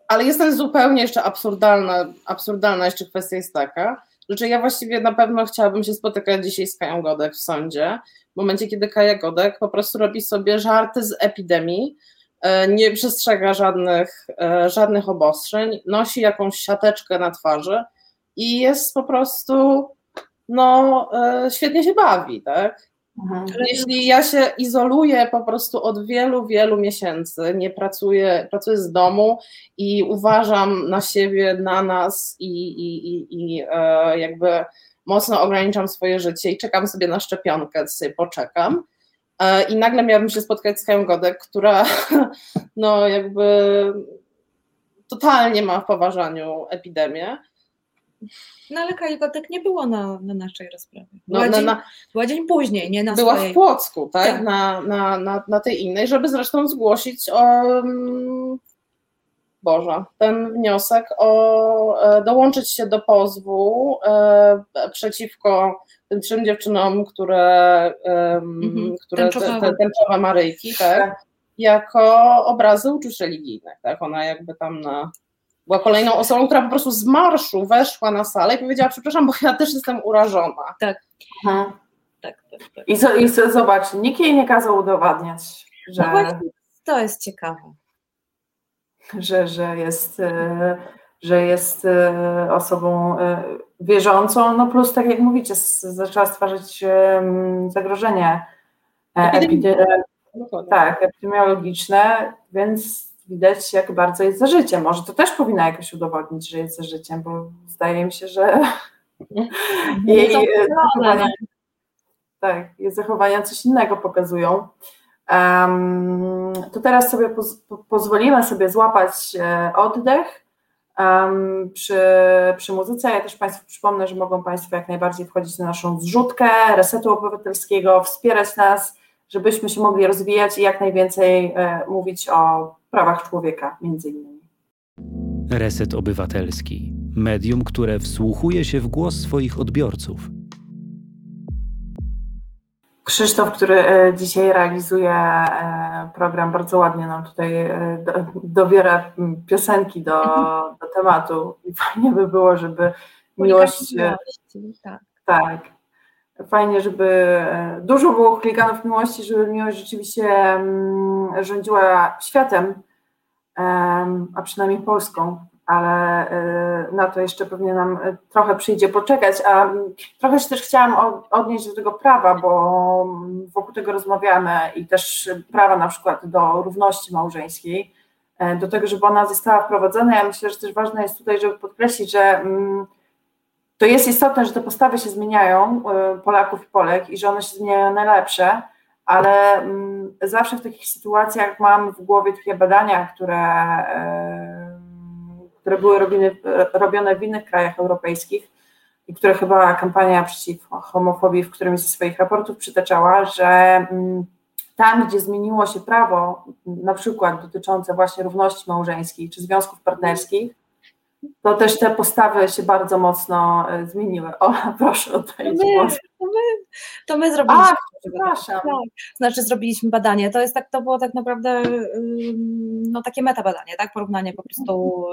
ale jest też zupełnie jeszcze absurdalna, absurdalna jeszcze kwestia jest taka, że ja właściwie na pewno chciałabym się spotykać dzisiaj z Kają Godek w sądzie, w momencie, kiedy Kaja Godek po prostu robi sobie żarty z epidemii, e, nie przestrzega żadnych, e, żadnych obostrzeń, nosi jakąś siateczkę na twarzy i jest po prostu, no, e, świetnie się bawi, tak? Mhm. Jeśli ja się izoluję po prostu od wielu, wielu miesięcy, nie pracuję, pracuję z domu i uważam na siebie, na nas i, i, i, i e, jakby mocno ograniczam swoje życie i czekam sobie na szczepionkę, sobie poczekam. E, I nagle miałabym się spotkać z Kają Godek, która no jakby totalnie ma w poważaniu epidemię no ale Kaligotek nie było na, na naszej rozprawie. Była, no, dzień, na, była dzień później, nie na Była swojej... w Płocku, tak? tak. Na, na, na, na tej innej, żeby zresztą zgłosić um, Boże, ten wniosek o e, dołączyć się do pozwu e, przeciwko tym trzem dziewczynom, które, mhm. które tęczowe. Te, tęczowe Maryjki, tak, tak, jako obrazy uczuć religijnych, tak, ona jakby tam na, była kolejną osobą, która po prostu z marszu weszła na salę i powiedziała, przepraszam, bo ja też jestem urażona. Tak. Mhm. tak, tak, tak. I, co, I co, zobacz, nikt jej nie kazał udowadniać, że... No właśnie, to jest ciekawe że, że jest, e, że jest e, osobą e, wierzącą, no plus tak jak mówicie, zaczęła stwarzać zagrożenie tak, epidemiologiczne, więc widać jak bardzo jest za życiem. Może to też powinna jakoś udowodnić, że jest za życiem, bo zdaje mi się, że jej zachowania, tak, jej zachowania coś innego pokazują. Um, to teraz sobie poz, po, pozwolimy sobie złapać e, oddech um, przy, przy muzyce. Ja też Państwu przypomnę, że mogą Państwo jak najbardziej wchodzić na naszą zrzutkę Resetu Obywatelskiego, wspierać nas, żebyśmy się mogli rozwijać i jak najwięcej e, mówić o prawach człowieka między innymi. Reset Obywatelski. Medium, które wsłuchuje się w głos swoich odbiorców – Krzysztof, który e, dzisiaj realizuje e, program, bardzo ładnie nam tutaj dobiera piosenki do, do tematu i fajnie by było, żeby miłość... Tak. tak. Fajnie, żeby dużo było chuliganów miłości, żeby miłość rzeczywiście mm, rządziła światem, a przynajmniej Polską ale y, na to jeszcze pewnie nam y, trochę przyjdzie poczekać, a mm, trochę się też chciałam odnieść do tego prawa, bo mm, wokół tego rozmawiamy i też prawa na przykład do równości małżeńskiej, e, do tego, żeby ona została wprowadzona. Ja myślę, że też ważne jest tutaj, żeby podkreślić, że to jest istotne, że te postawy się zmieniają y, Polaków i Polek i że one się zmieniają najlepsze, ale zawsze w takich sytuacjach mam w głowie takie badania, które e, które były robione, robione w innych krajach europejskich i które chyba kampania przeciw homofobii w którymś ze swoich raportów przytaczała, że mm, tam, gdzie zmieniło się prawo, na przykład dotyczące właśnie równości małżeńskiej czy związków partnerskich, to też te postawy się bardzo mocno e, zmieniły. O, proszę oddajcie głos. To my, to my zrobiliśmy. Ach, przepraszam. Tak, znaczy zrobiliśmy badanie. To jest tak, to było tak naprawdę no, takie metabadanie, tak? Porównanie po prostu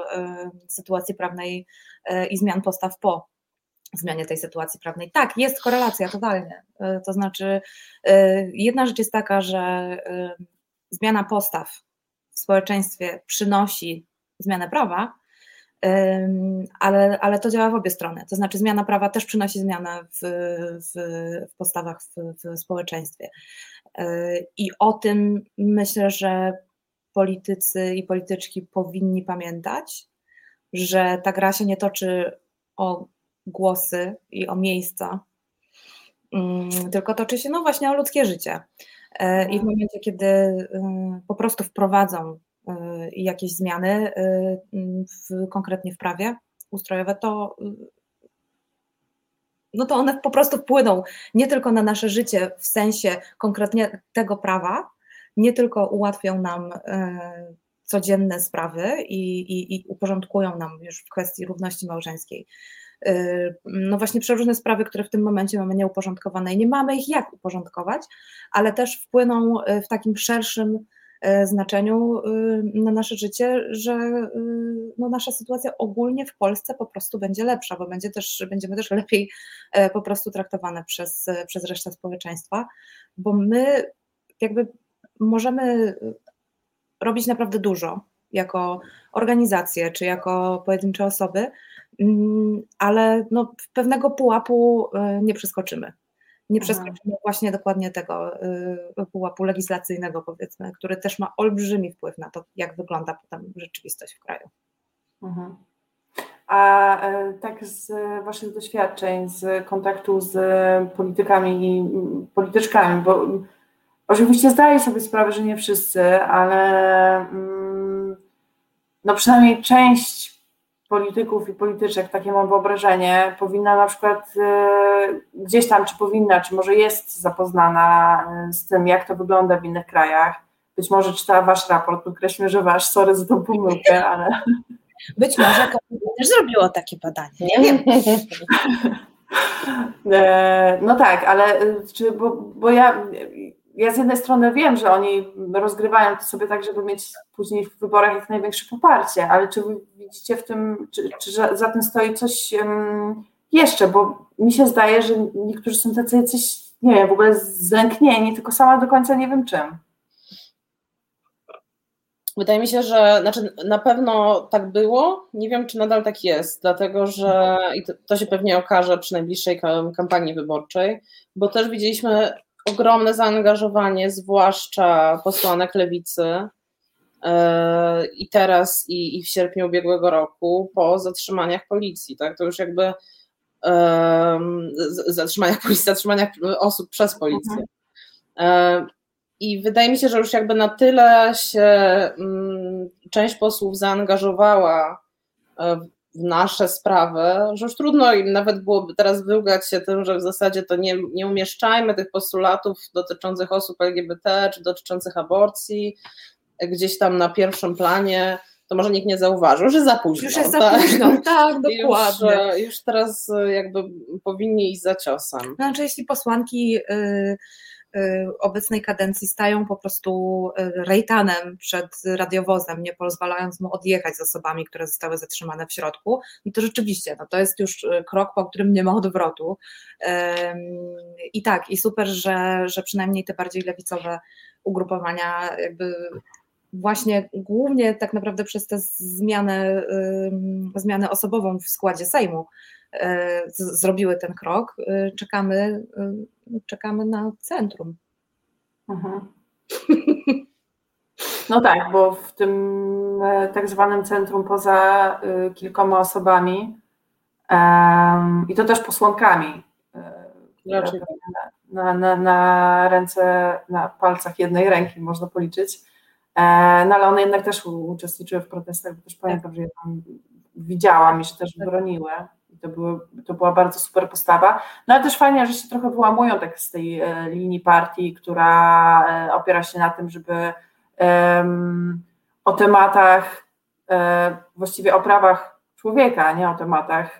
sytuacji prawnej e, i zmian postaw po zmianie tej sytuacji prawnej. Tak, jest korelacja totalnie. E, to znaczy, jedna rzecz jest taka, że zmiana postaw w społeczeństwie przynosi zmianę prawa, ale, ale to działa w obie strony. To znaczy, zmiana prawa też przynosi zmianę w, w, w postawach w, w społeczeństwie. E, I o tym myślę, że politycy i polityczki powinni pamiętać, że ta gra się nie toczy o głosy i o miejsca, mm, tylko toczy się no właśnie o ludzkie życie. E, I w momencie, kiedy y, po prostu wprowadzą Y, jakieś zmiany y, w, konkretnie w prawie ustrojowe, to y, no to one po prostu wpłyną nie tylko na nasze życie w sensie konkretnie tego prawa, nie tylko ułatwią nam codzienne sprawy i, i, i uporządkują nam już w kwestii równości małżeńskiej. No właśnie przeróżne sprawy, które w tym momencie mamy nieuporządkowane i nie mamy ich jak uporządkować, ale też wpłyną w takim szerszym znaczeniu y, na nasze życie, że y, no, nasza sytuacja ogólnie w Polsce po prostu będzie lepsza, bo będzie też, będziemy też lepiej e, po prostu traktowane przez, przez resztę społeczeństwa, bo my jakby możemy robić naprawdę dużo jako organizacje czy jako pojedyncze osoby, mm, ale no, pewnego pułapu e, nie przeskoczymy nie przeskoczymy właśnie dokładnie tego y, pułapu legislacyjnego, powiedzmy, który też ma olbrzymi wpływ na to, jak wygląda potem rzeczywistość w kraju. Mhm. A e, tak z Waszych doświadczeń, z kontaktu z politykami i polityczkami, bo oczywiście zdaję sobie sprawę, że nie wszyscy, ale mm, no przynajmniej część polityków i polityczek, takie mam wyobrażenie, powinna na przykład e, gdzieś tam, czy powinna, czy może jest zapoznana e, z tym, jak to wygląda w innych krajach, być może czytała wasz raport, podkreślmy, że wasz, sorry za tą pomyłkę, ale... Być może też zrobiło takie badanie, nie wiem. E, no tak, ale czy, bo, bo ja, ja z jednej strony wiem, że oni rozgrywają to sobie tak, żeby mieć później w wyborach jak największe poparcie, ale czy wy widzicie w tym, czy, czy za tym stoi coś um, jeszcze, bo mi się zdaje, że niektórzy są tacy jacyś, nie wiem, w ogóle zlęknieni, tylko sama do końca nie wiem czym. Wydaje mi się, że znaczy na pewno tak było. Nie wiem, czy nadal tak jest, dlatego że i to, to się pewnie okaże przy najbliższej kampanii wyborczej, bo też widzieliśmy ogromne zaangażowanie, zwłaszcza posłanek lewicy yy, i teraz, i, i w sierpniu ubiegłego roku po zatrzymaniach policji. Tak? To już jakby yy, zatrzymaniach policji, zatrzymaniach osób przez policję. Yy, i wydaje mi się, że już jakby na tyle się mm, część posłów zaangażowała e, w nasze sprawy, że już trudno im nawet byłoby teraz wyłgać się tym, że w zasadzie to nie, nie umieszczajmy tych postulatów dotyczących osób LGBT czy dotyczących aborcji gdzieś tam na pierwszym planie to może nikt nie zauważył, że za późno. Już jest za tak? późno, tak, dokładnie. Już, już, teraz jakby powinni iść za ciosem. Znaczy, jeśli posłanki Y, obecnej kadencji stają po prostu y, rejtanem przed radiowozem, nie pozwalając mu odjechać z osobami, które zostały zatrzymane w środku, no to rzeczywiście, no to jest już y, krok, po którym nie ma odwrotu. I tak, i super, że, że przynajmniej te bardziej lewicowe ugrupowania jakby właśnie głównie tak naprawdę przez tę zmianę, zmianę osobową w składzie Sejmu E, zrobiły ten krok, e, czekamy, e, czekamy na centrum. Mhm. No tak, bo w tym tak zwanym centrum poza kilkoma osobami i to też posłankami na, na, na ręce, na palcach jednej ręki można policzyć, no ale one jednak też uczestniczyły w protestach, bo też pamiętam, że je tam widziałam i że też broniły to, były, to była bardzo super postawa. No ale też fajnie, że się trochę wyłamują tak z tej e, linii partii, która e, opiera się na tym, żeby um, o tematach, e, właściwie o prawach człowieka, nie o tematach,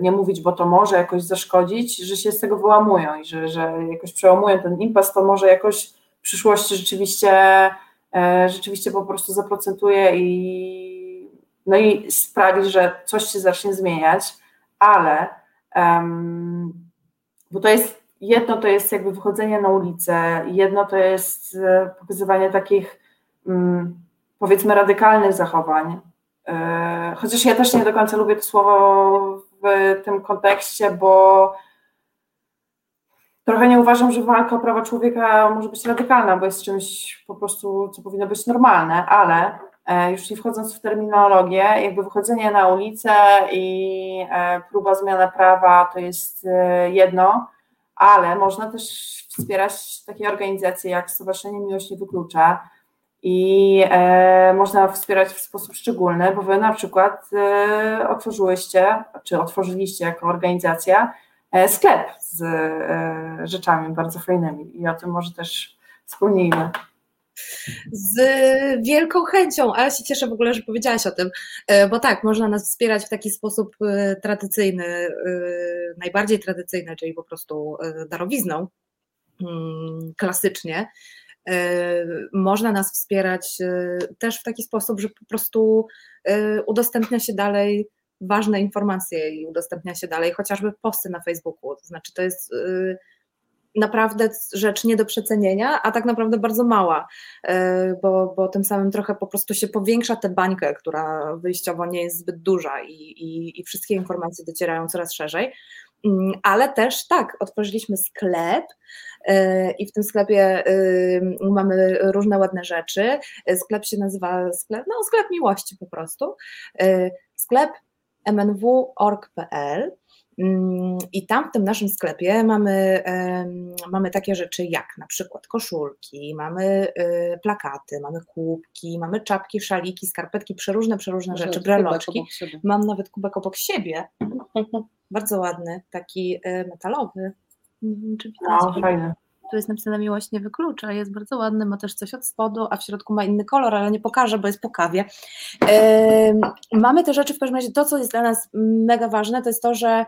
nie mówić, bo to może jakoś zaszkodzić, że się z tego wyłamują i że, że jakoś przełamują ten impas, to może jakoś w przyszłości rzeczywiście, rzeczywiście po prostu zaprocentuje i, no i sprawi, że coś się zacznie zmieniać ale um, bo to jest jedno to jest jakby wychodzenie na ulicę, jedno to jest e, pokazywanie takich um, powiedzmy radykalnych zachowań. E, chociaż ja też nie do końca lubię to słowo w tym kontekście, bo trochę nie uważam, że walka o prawa człowieka może być radykalna, bo jest czymś po prostu, co powinno być normalne, ale E, już nie wchodząc w terminologię, jakby wychodzenie na ulicę i e, próba zmiany prawa to jest e, jedno, ale można też wspierać takie organizacje jak Stowarzyszenie Miłość Nie Wyklucza i można wspierać w sposób szczególny, bo wy na przykład otworzyłyście, czy otworzyliście jako organizacja sklep z rzeczami bardzo fajnymi i o tym może też wspomnijmy z wielką chęcią, a ja się cieszę w ogóle, że powiedziałaś o tym, e, bo tak, można nas wspierać w taki sposób e, tradycyjny, e, najbardziej tradycyjny, czyli po prostu darowizną, mm, klasycznie. Można nas wspierać też w taki sposób, że po prostu udostępnia się dalej ważne informacje i udostępnia się dalej chociażby posty na Facebooku. To znaczy, to jest naprawdę rzecz nie do przecenienia, a tak naprawdę bardzo mała, e, bo, bo tym samym trochę po prostu się powiększa tę bańkę, która wyjściowo nie jest zbyt duża i, i, i wszystkie informacje docierają coraz szerzej. Mm, ale też tak, otworzyliśmy sklep e, i w tym sklepie mamy różne ładne rzeczy. Sklep się nazywa sklep, no sklep miłości po prostu. Sklep mnw.org.pl Mm, I tam w tym naszym sklepie mamy, mamy takie rzeczy jak na przykład koszulki, mamy y, plakaty, mamy kubki, mamy czapki, szaliki, skarpetki, przeróżne, przeróżne rzeczy, breloczki. Mam nawet kubek obok siebie. Bardzo ładny, taki y, metalowy. No, fajny. Tu jest napisane miłość nie wyklucza, jest bardzo ładny, ma też coś od spodu, a w środku ma inny kolor, ale nie pokażę, bo jest po kawie. mamy te rzeczy, w każdym razie to, co jest dla nas mega ważne, to jest to, że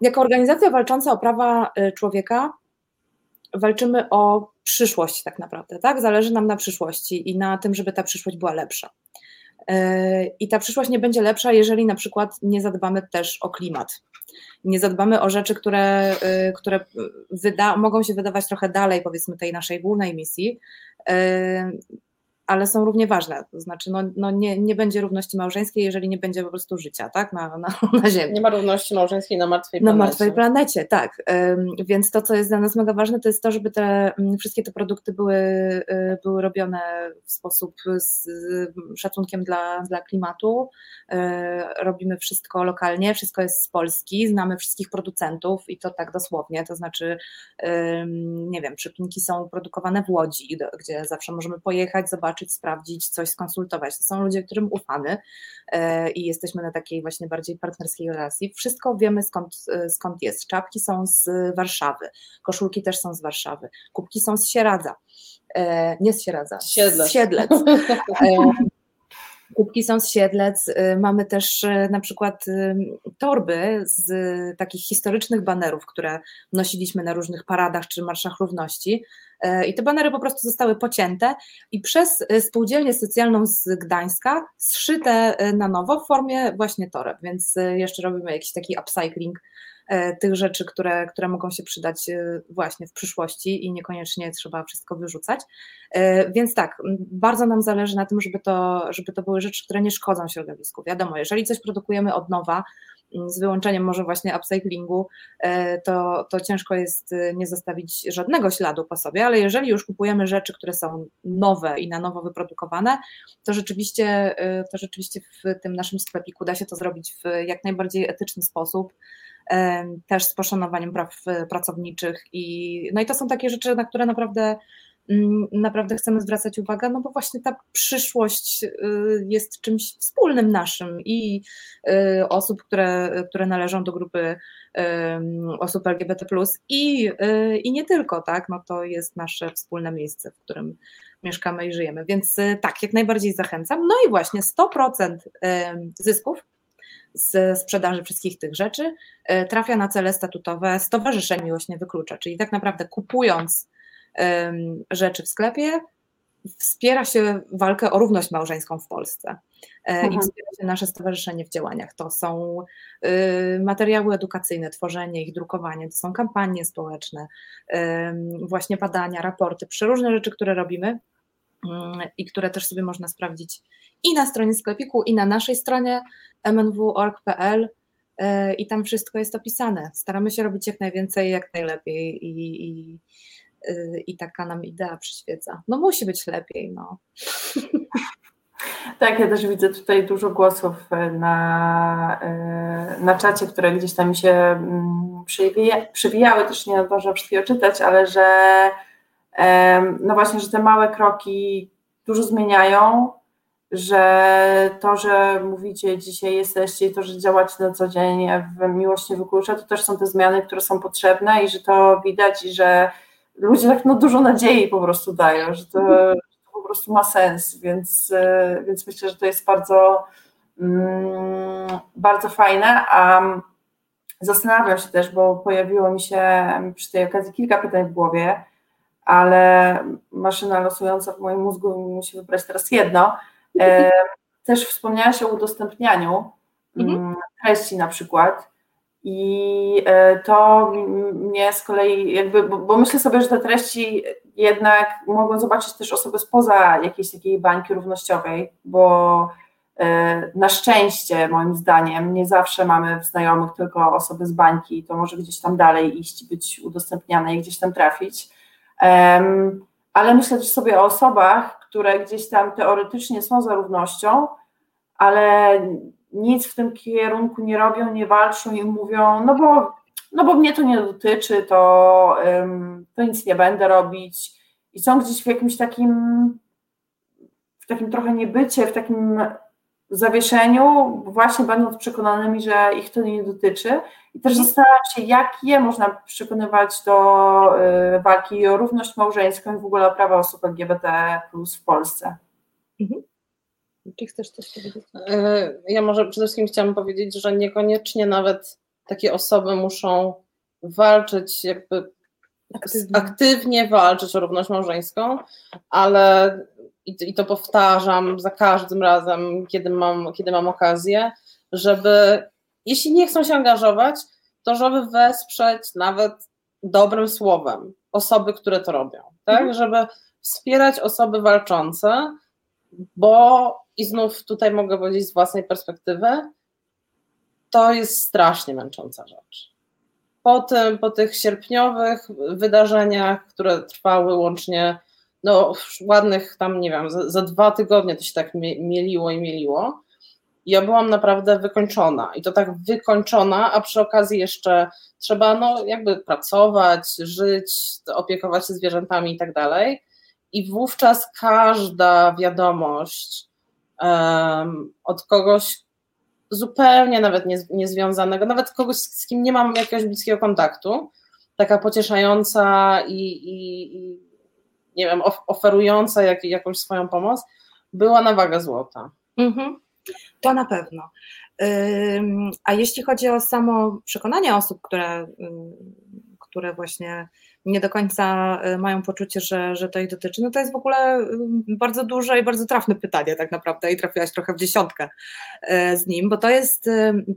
jako organizacja walcząca o prawa y, człowieka walczymy o przyszłość tak naprawdę, tak? Zależy nam na przyszłości i na tym, żeby ta przyszłość była lepsza. Y, I ta przyszłość nie będzie lepsza, jeżeli na przykład nie zadbamy też o klimat. Nie zadbamy o rzeczy, które, y, które wyda, mogą się wydawać trochę dalej, powiedzmy, tej naszej głównej misji, y, ale są równie ważne. To znaczy, no, no nie, nie będzie równości małżeńskiej, jeżeli nie będzie po prostu życia tak, na, na, na Ziemi. Nie ma równości małżeńskiej na martwej planecie. Na martwej planecie, tak. Więc to, co jest dla nas mega ważne, to jest to, żeby te wszystkie te produkty były, y, były robione w sposób z szacunkiem dla, dla klimatu. Y, robimy wszystko lokalnie, wszystko jest z Polski, znamy wszystkich producentów i to tak dosłownie, to znaczy, nie wiem, przypinki są produkowane w Łodzi, gdzie zawsze możemy pojechać, zobaczyć, zobaczyć, sprawdzić, coś skonsultować. To są ludzie, którym ufamy e, i jesteśmy na takiej właśnie bardziej partnerskiej relacji. Wszystko wiemy skąd, e, skąd jest. Czapki są z Warszawy, koszulki też są z Warszawy, kubki są z Sieradza. E, nie z Sieradza, Siedlec. Siedlec. Kubki są z Siedlec, y, mamy też y, na przykład y, torby z takich historycznych banerów, które nosiliśmy na różnych paradach czy marszach równości. I te banery po prostu zostały pocięte i przez spółdzielnię socjalną z Gdańska zszyte na nowo w formie właśnie toreb, więc jeszcze robimy jakiś taki upcycling tych rzeczy, które, które mogą się przydać e, właśnie w przyszłości i niekoniecznie trzeba wszystko wyrzucać. E, więc tak, bardzo nam zależy na tym, żeby to, żeby to były rzeczy, które nie szkodzą środowisku. Wiadomo, jeżeli coś produkujemy od nowa, z wyłączeniem może właśnie upcyclingu, to, to ciężko jest nie zostawić żadnego śladu po sobie, ale jeżeli już kupujemy rzeczy, które są nowe i na nowo wyprodukowane, to rzeczywiście, to rzeczywiście w tym naszym sklepiku da się to zrobić w jak najbardziej etyczny sposób, też z poszanowaniem praw e, pracowniczych i no i to są takie rzeczy, na które naprawdę mm, naprawdę chcemy zwracać uwagę, no bo właśnie ta przyszłość y, jest czymś wspólnym naszym i y, osób, które, które należą do grupy osób LGBT+, i, i nie tylko, tak, no to jest nasze wspólne miejsce, w którym mieszkamy i żyjemy, więc tak, jak najbardziej zachęcam. No i właśnie 100% zysków z sprzedaży wszystkich tych rzeczy e, trafia na cele statutowe Stowarzyszeń Miłość Nie Wyklucza, czyli tak naprawdę kupując rzeczy w sklepie, wspiera się walkę o równość małżeńską w Polsce e, i mhm. wspiera się nasze stowarzyszenie w działaniach. To są y, materiały edukacyjne, tworzenie ich, drukowanie, to są kampanie społeczne, właśnie badania, raporty, przeróżne rzeczy, które robimy i które też sobie można sprawdzić i na stronie sklepiku, i na naszej stronie mnw.org.pl e, i tam wszystko jest opisane. Staramy się robić jak najwięcej, jak najlepiej i, i, e, i taka nam idea przyświeca. No musi być lepiej, no. Tak, ja też widzę tutaj dużo głosów na, e, na czacie, które gdzieś tam mi się mm, przewijały, też nie zdążę wszystkiego czytać, ale że no właśnie, że te małe kroki dużo zmieniają, że to, że mówicie dzisiaj jesteście i to, że działacie na co dzień w Miłość nie wyklucza, to też są te zmiany, które są potrzebne i że to widać i że ludzie tak no, dużo nadziei po prostu dają, że to, to po prostu ma sens, więc, e, więc myślę, że to jest bardzo, mm, bardzo fajne, a zastanawiam się też, bo pojawiło mi się przy tej okazji kilka pytań w głowie, ale maszyna losująca w moim mózgu musi wybrać teraz jedno, E, też wspomniałaś o udostępnianiu mhm. Mm, treści na przykład. I e, to mnie z kolei jakby, bo, bo, myślę sobie, że te treści jednak mogą zobaczyć też osoby spoza jakiejś takiej bańki równościowej, bo e, na szczęście moim zdaniem nie zawsze mamy w znajomych tylko osoby z bańki, to może gdzieś tam dalej iść, być udostępniane i gdzieś tam trafić. Ale myślę też sobie o osobach, które gdzieś tam teoretycznie są za równością, ale nic w tym kierunku nie robią, nie walczą i mówią, no bo, no bo mnie to nie dotyczy, to, to nic nie będę robić. I są gdzieś w jakimś takim, w takim trochę niebycie, w takim zawieszeniu, właśnie będąc przekonanymi, że ich to nie dotyczy. I też mhm. zastanawiam się, jak je można przekonywać do y, walki o równość małżeńską i w ogóle o prawa osób LGBT w Polsce. Mhm. Czy chcesz coś powiedzieć? Y, ja może przede wszystkim chciałam powiedzieć, że niekoniecznie nawet takie osoby muszą walczyć jakby aktywnie, aktywnie walczyć o równość małżeńską, ale i, i to powtarzam za każdym razem, kiedy mam, kiedy mam okazję, żeby jeśli nie chcą się angażować, to żeby wesprzeć nawet dobrym słowem osoby, które to robią, tak? Mhm. Żeby wspierać osoby walczące, bo i znów tutaj mogę powiedzieć z własnej perspektywy, to jest strasznie męcząca rzecz. Po tym, po tych sierpniowych wydarzeniach, które trwały łącznie no, ładnych tam, nie wiem, za, za dwa tygodnie to się tak mieliło i mieliło. Ja byłam naprawdę wykończona i to tak wykończona, a przy okazji jeszcze trzeba no, jakby pracować, żyć, opiekować się zwierzętami i tak dalej. I wówczas każda wiadomość um, od kogoś zupełnie nawet nie, niezwiązanego, nawet kogoś, z kim nie mam jakiegoś bliskiego kontaktu, taka pocieszająca i, i, i nie wiem, oferująca jak, jakąś swoją pomoc, była na wagę złota. Mhm. To na pewno. A jeśli chodzi o samo przekonanie osób, które, które właśnie nie do końca y, mają poczucie, że, że to ich dotyczy, no to jest w ogóle bardzo duże i bardzo trafne pytanie tak naprawdę i trafiłaś trochę w dziesiątkę y, z nim, bo to jest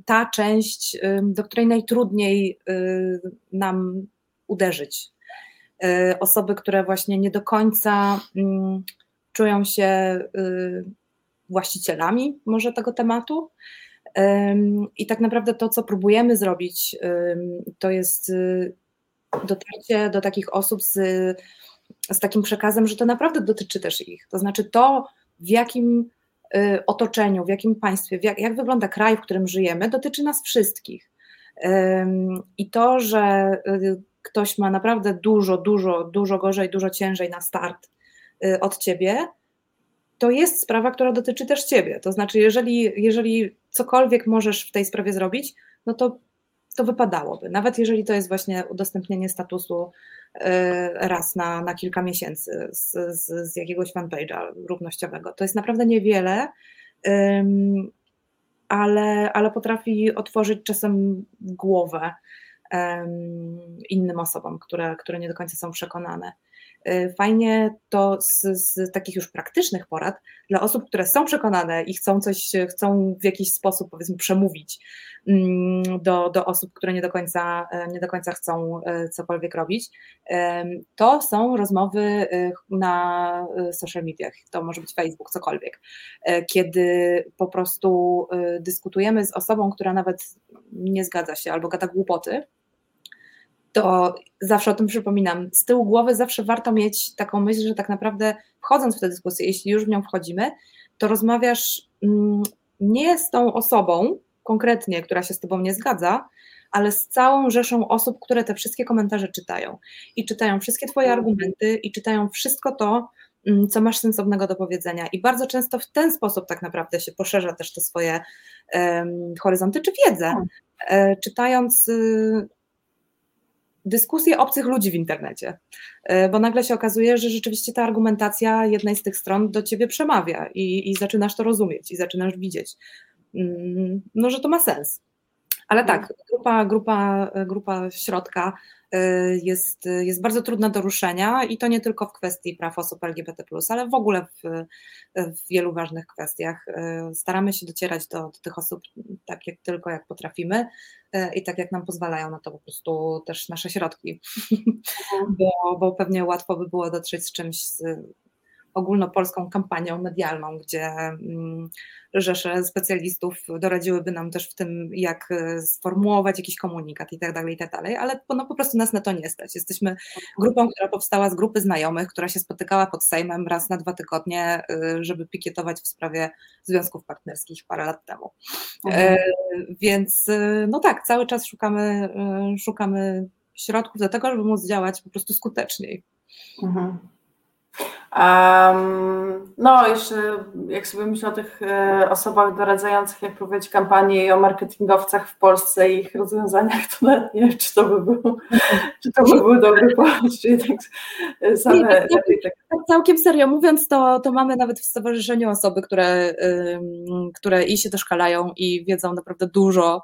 ta część, do której najtrudniej y, nam uderzyć osoby, które właśnie nie do końca mm, czują się y, właścicielami może tego tematu. I tak naprawdę to, co próbujemy zrobić, to jest y, dotarcie do takich osób z, z takim przekazem, że to naprawdę dotyczy też ich. To znaczy to, w jakim otoczeniu, w jakim państwie, jak, jak wygląda kraj, w którym żyjemy, dotyczy nas wszystkich. I to, że ktoś ma naprawdę dużo, dużo, dużo gorzej, dużo ciężej na start y, od ciebie, to jest sprawa, która dotyczy też ciebie. To znaczy, jeżeli, jeżeli cokolwiek możesz w tej sprawie zrobić, no to to wypadałoby. Nawet jeżeli to jest właśnie udostępnienie statusu y, raz na, na kilka miesięcy z, z, z jakiegoś fanpage'a równościowego. To jest naprawdę niewiele, ale, ale potrafi otworzyć czasem głowę innym osobom, które, które nie do końca są przekonane. Y, fajnie to z, z, takich już praktycznych porad dla osób, które są przekonane i chcą coś, chcą w jakiś sposób powiedzmy przemówić mm, do, do osób, które nie do, końca, e, nie do końca chcą e, cokolwiek robić. To są rozmowy e, na social mediach, to może być Facebook, cokolwiek, kiedy po prostu dyskutujemy z osobą, która nawet nie zgadza się albo gada głupoty, to zawsze o tym przypominam. Z tyłu głowy zawsze warto mieć taką myśl, że tak naprawdę wchodząc w tę dyskusję, jeśli już w nią wchodzimy, to rozmawiasz mm, nie z tą osobą konkretnie, która się z tobą nie zgadza, ale z całą rzeszą osób, które te wszystkie komentarze czytają. I czytają wszystkie Twoje mhm. argumenty, i czytają wszystko to, mm, co masz sensownego do powiedzenia. I bardzo często w ten sposób tak naprawdę się poszerza też te swoje um, horyzonty czy wiedzę. Tak. E, czytając y, dyskusje obcych ludzi w internecie, e, bo nagle się okazuje, że rzeczywiście ta argumentacja jednej z tych stron do ciebie przemawia i, i zaczynasz to rozumieć i zaczynasz widzieć, mm, no, że to ma sens. Ale tak, grupa, grupa, grupa środka jest, jest bardzo trudna do ruszenia i to nie tylko w kwestii praw osób LGBT, ale w ogóle w, w wielu ważnych kwestiach. Y, staramy się docierać do, do tych osób tak jak tylko jak potrafimy y, i tak jak nam pozwalają na to po prostu też nasze środki, bo, bo pewnie łatwo by było dotrzeć z czymś z, ogólnopolską kampanią medialną, gdzie mm, rzesze specjalistów doradziłyby nam też w tym, jak e, sformułować jakiś komunikat i tak dalej, i tak dalej, ale no, po prostu nas na to nie stać. Jesteśmy grupą, która powstała z grupy znajomych, która się spotykała pod Sejmem raz na dwa tygodnie, e, żeby pikietować w sprawie związków partnerskich parę lat temu. Mhm. E, więc no tak, cały czas szukamy, szukamy środków do tego, żeby móc działać po prostu skuteczniej. Mhm. Um, no, jeszcze jak sobie myślę o tych e, osobach doradzających, jak prowadzić kampanię i o marketingowcach w Polsce i ich rozwiązaniach, to nawet nie wiem, czy to by był, czy to by był dobry pomysł, jednak e, same, Nie, tak, całkiem, tak całkiem serio mówiąc, to, to mamy nawet w stowarzyszeniu osoby, które, ym, które i się doszkalają i wiedzą naprawdę dużo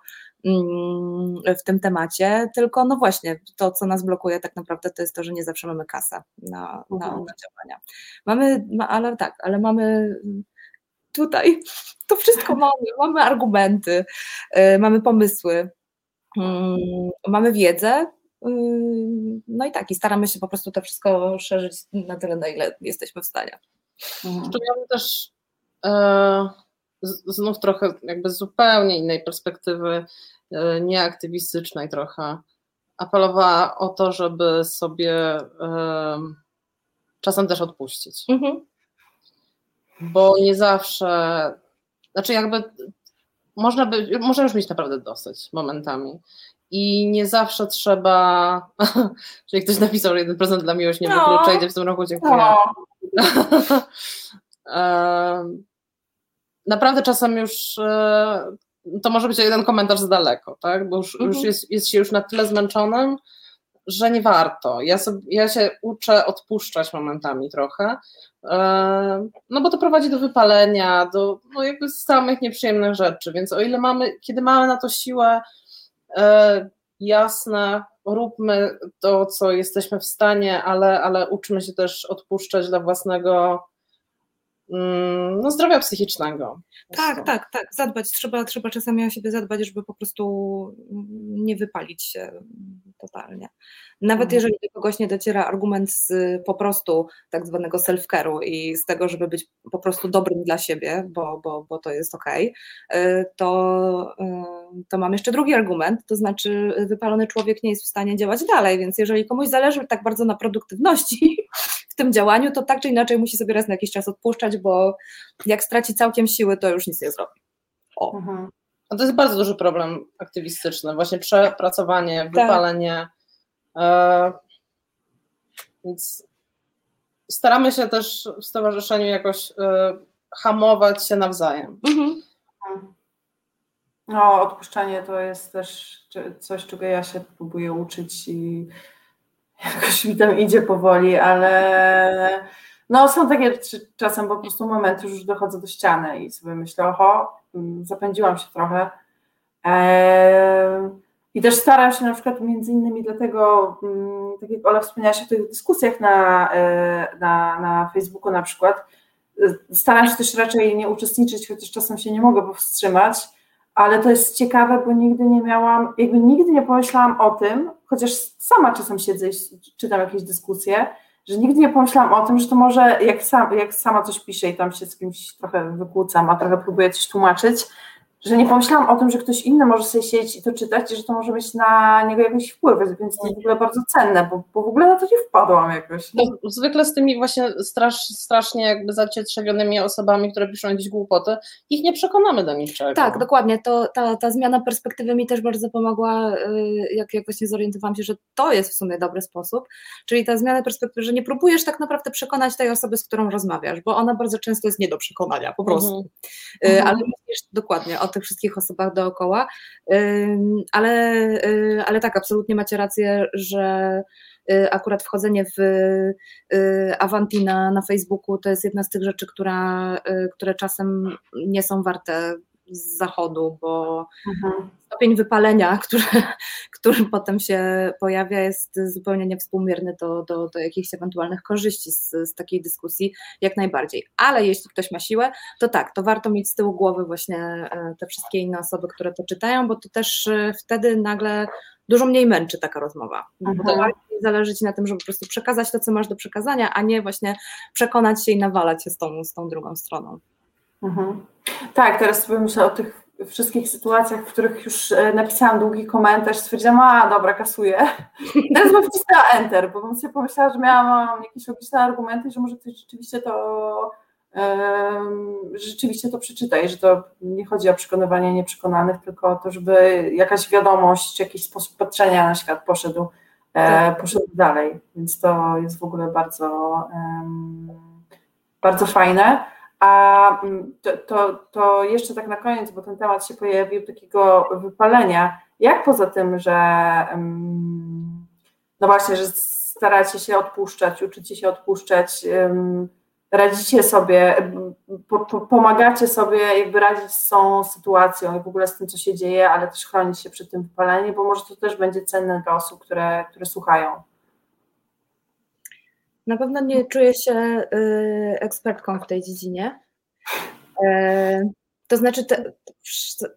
w tym temacie, tylko no właśnie to, co nas blokuje tak naprawdę, to jest to, że nie zawsze mamy kasę na, na, Mhm. na działania. Mamy, ma, ale tak, ale mamy tutaj to wszystko mamy, mamy argumenty, y, mamy pomysły, mm, mamy wiedzę, y, no i tak, i staramy się po prostu to wszystko szerzyć na tyle, na ile jesteśmy w stanie. Mhm. Jeszcze ja bym też e, znów trochę jakby z zupełnie innej perspektywy, e, nieaktywistycznej trochę, apelowała o to, żeby sobie czasem też odpuścić. Mhm. Bo nie zawsze, znaczy jakby można by, można już mieć naprawdę dosyć momentami. I nie zawsze trzeba, czyli ktoś napisał, że jeden prezent dla miłości nie No. wyklucza, idzie w tym roku, dziękuję. No, Naprawdę czasem już e, to może być jeden komentarz z daleko, tak? Bo już, Mhm. już jest, jest się już na tyle zmęczonym, że nie warto. Ja, sobie, ja się uczę odpuszczać momentami trochę, e, no bo to prowadzi do wypalenia, do no jakby samych nieprzyjemnych rzeczy, więc o ile mamy, kiedy mamy na to siłę, e, jasne, róbmy to, co jesteśmy w stanie, ale, ale uczmy się też odpuszczać dla własnego no, zdrowia psychicznego. Tak, tak, tak. Zadbać. Trzeba, trzeba czasami o siebie zadbać, żeby po prostu nie wypalić się totalnie. Nawet Mhm. jeżeli do kogoś nie dociera argument z po prostu tak zwanego self-care'u i z tego, żeby być po prostu dobrym dla siebie, bo, bo, bo to jest okej, y, to, y, to mam jeszcze drugi argument, to znaczy wypalony człowiek nie jest w stanie działać dalej, więc jeżeli komuś zależy tak bardzo na produktywności w tym działaniu, to tak czy inaczej musi sobie raz na jakiś czas odpuszczać, bo jak straci całkiem siły, to już nic nie zrobi. O. mhm. A to jest bardzo duży problem aktywistyczny, właśnie przepracowanie, Tak. wypalenie. E, więc staramy się też w stowarzyszeniu jakoś e, hamować się nawzajem. Mhm. No, odpuszczanie to jest też coś, czego ja się próbuję uczyć i jakoś mi tam idzie powoli, ale no są takie czasem po prostu momenty, już dochodzę do ściany i sobie myślę, oho, mm, zapędziłam się trochę. I też staram się na przykład między innymi dlatego, mm, tak jak Ola wspomniałaś o tych dyskusjach na, e, na, na Facebooku na przykład, staram się też raczej nie uczestniczyć, chociaż czasem się nie mogę powstrzymać, ale to jest ciekawe, bo nigdy nie miałam, jakby nigdy nie pomyślałam o tym, chociaż sama czasem siedzę i czytam jakieś dyskusje, że nigdy nie pomyślałam o tym, że to może, jak, sam, jak sama coś piszę i tam się z kimś trochę wykłócam, a trochę próbuję coś tłumaczyć, że nie pomyślałam o tym, że ktoś inny może sobie siedzieć i to czytać i że to może mieć na niego jakiś wpływ, więc to jest w ogóle bardzo cenne, bo, bo w ogóle na to nie wpadłam jakoś. No, zwykle z tymi właśnie strasz, strasznie jakby zacietrzewionymi osobami, które piszą jakieś głupoty, ich nie przekonamy do niczego. Tak, dokładnie. To, ta, ta zmiana perspektywy mi też bardzo pomogła, y, jak, jak właśnie zorientowałam się, że to jest w sumie dobry sposób. Czyli ta zmiana perspektywy, że nie próbujesz tak naprawdę przekonać tej osoby, z którą rozmawiasz, bo ona bardzo często jest nie do przekonania, po prostu. Mhm. Y, Mhm. ale myślisz dokładnie o tych wszystkich osobach dookoła. Ale, y, ale tak, absolutnie macie rację, że y, akurat wchodzenie w y, Avanti na, na Facebooku to jest jedna z tych rzeczy, która, które czasem nie są warte z zachodu, bo Mhm. stopień wypalenia, który, który potem się pojawia, jest zupełnie niewspółmierny do, do, do jakichś ewentualnych korzyści z, z takiej dyskusji, jak najbardziej. Ale jeśli ktoś ma siłę, to tak, to warto mieć z tyłu głowy właśnie e, te wszystkie inne osoby, które to czytają, bo to też e, wtedy nagle dużo mniej męczy taka rozmowa. Mhm. bardziej zależy ci na tym, żeby po prostu przekazać to, co masz do przekazania, a nie właśnie przekonać się i nawalać się z tą, z tą drugą stroną. Mhm. Tak, teraz sobie myślę o tych wszystkich sytuacjach, w których już e, napisałam długi komentarz, stwierdziłam, a dobra, kasuję. Teraz bym wcisnęła enter, bo bym sobie pomyślała, że miałam jakieś logiczne argumenty, że może ktoś rzeczywiście to rzeczywiście to przeczyta i że to nie chodzi o przekonywanie nieprzekonanych, tylko o to, żeby jakaś wiadomość, jakiś sposób patrzenia na świat poszedł, e, poszedł dalej. Więc to jest w ogóle bardzo bardzo fajne. A mm, to, to, to, jeszcze tak na koniec, bo ten temat się pojawił, takiego wypalenia. Jak poza tym, że mm, no właśnie, że staracie się odpuszczać, uczycie się odpuszczać, radzicie sobie, po, po, pomagacie sobie jakby radzić z tą sytuacją i w ogóle z tym, co się dzieje, ale też chronić się przed tym wypaleniem, bo może to też będzie cenne dla osób, które, które słuchają. Na pewno nie czuję się y, ekspertką w tej dziedzinie. E, to znaczy, te,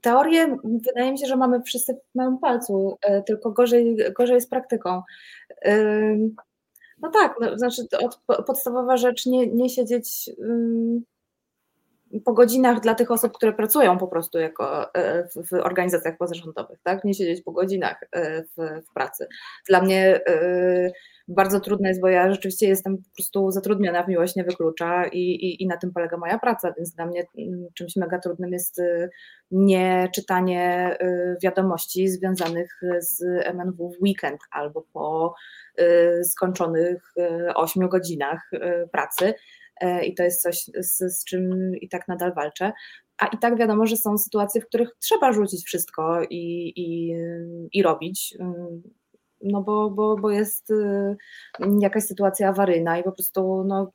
teorię wydaje mi się, że mamy wszyscy w małym palcu, e, tylko gorzej, gorzej z praktyką. No tak, no, znaczy od, podstawowa rzecz, nie, nie siedzieć po godzinach dla tych osób, które pracują po prostu jako e, w, organizacjach pozarządowych, tak? Nie siedzieć po godzinach w, w pracy. Dla mnie bardzo trudne jest, bo ja rzeczywiście jestem po prostu zatrudniona w Miłość Nie Wyklucza i, i, i na tym polega moja praca, więc dla mnie mm, czymś mega trudnym jest y, nie czytanie y, wiadomości związanych z MNW w weekend albo po y, skończonych 8 godzinach pracy e, i to jest coś, z, z czym i tak nadal walczę. A i tak wiadomo, że są sytuacje, w których trzeba rzucić wszystko i, i, i robić no bo, bo, bo jest y, jakaś sytuacja awaryjna i po prostu no,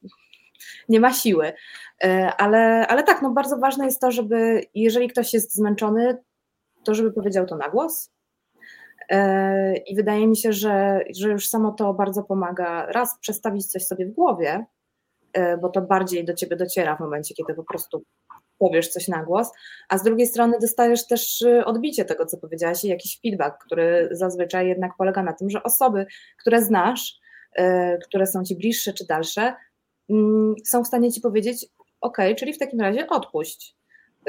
nie ma siły. Y, ale, ale tak, no bardzo ważne jest to, żeby jeżeli ktoś jest zmęczony, to żeby powiedział to na głos. Y, I wydaje mi się, że, że już samo to bardzo pomaga raz przestawić coś sobie w głowie, bo to bardziej do ciebie dociera w momencie, kiedy po prostu powiesz coś na głos, a z drugiej strony dostajesz też y, odbicie tego, co powiedziałaś i jakiś feedback, który zazwyczaj jednak polega na tym, że osoby, które znasz, y, które są ci bliższe czy dalsze, mm, są w stanie ci powiedzieć, ok, czyli w takim razie odpuść,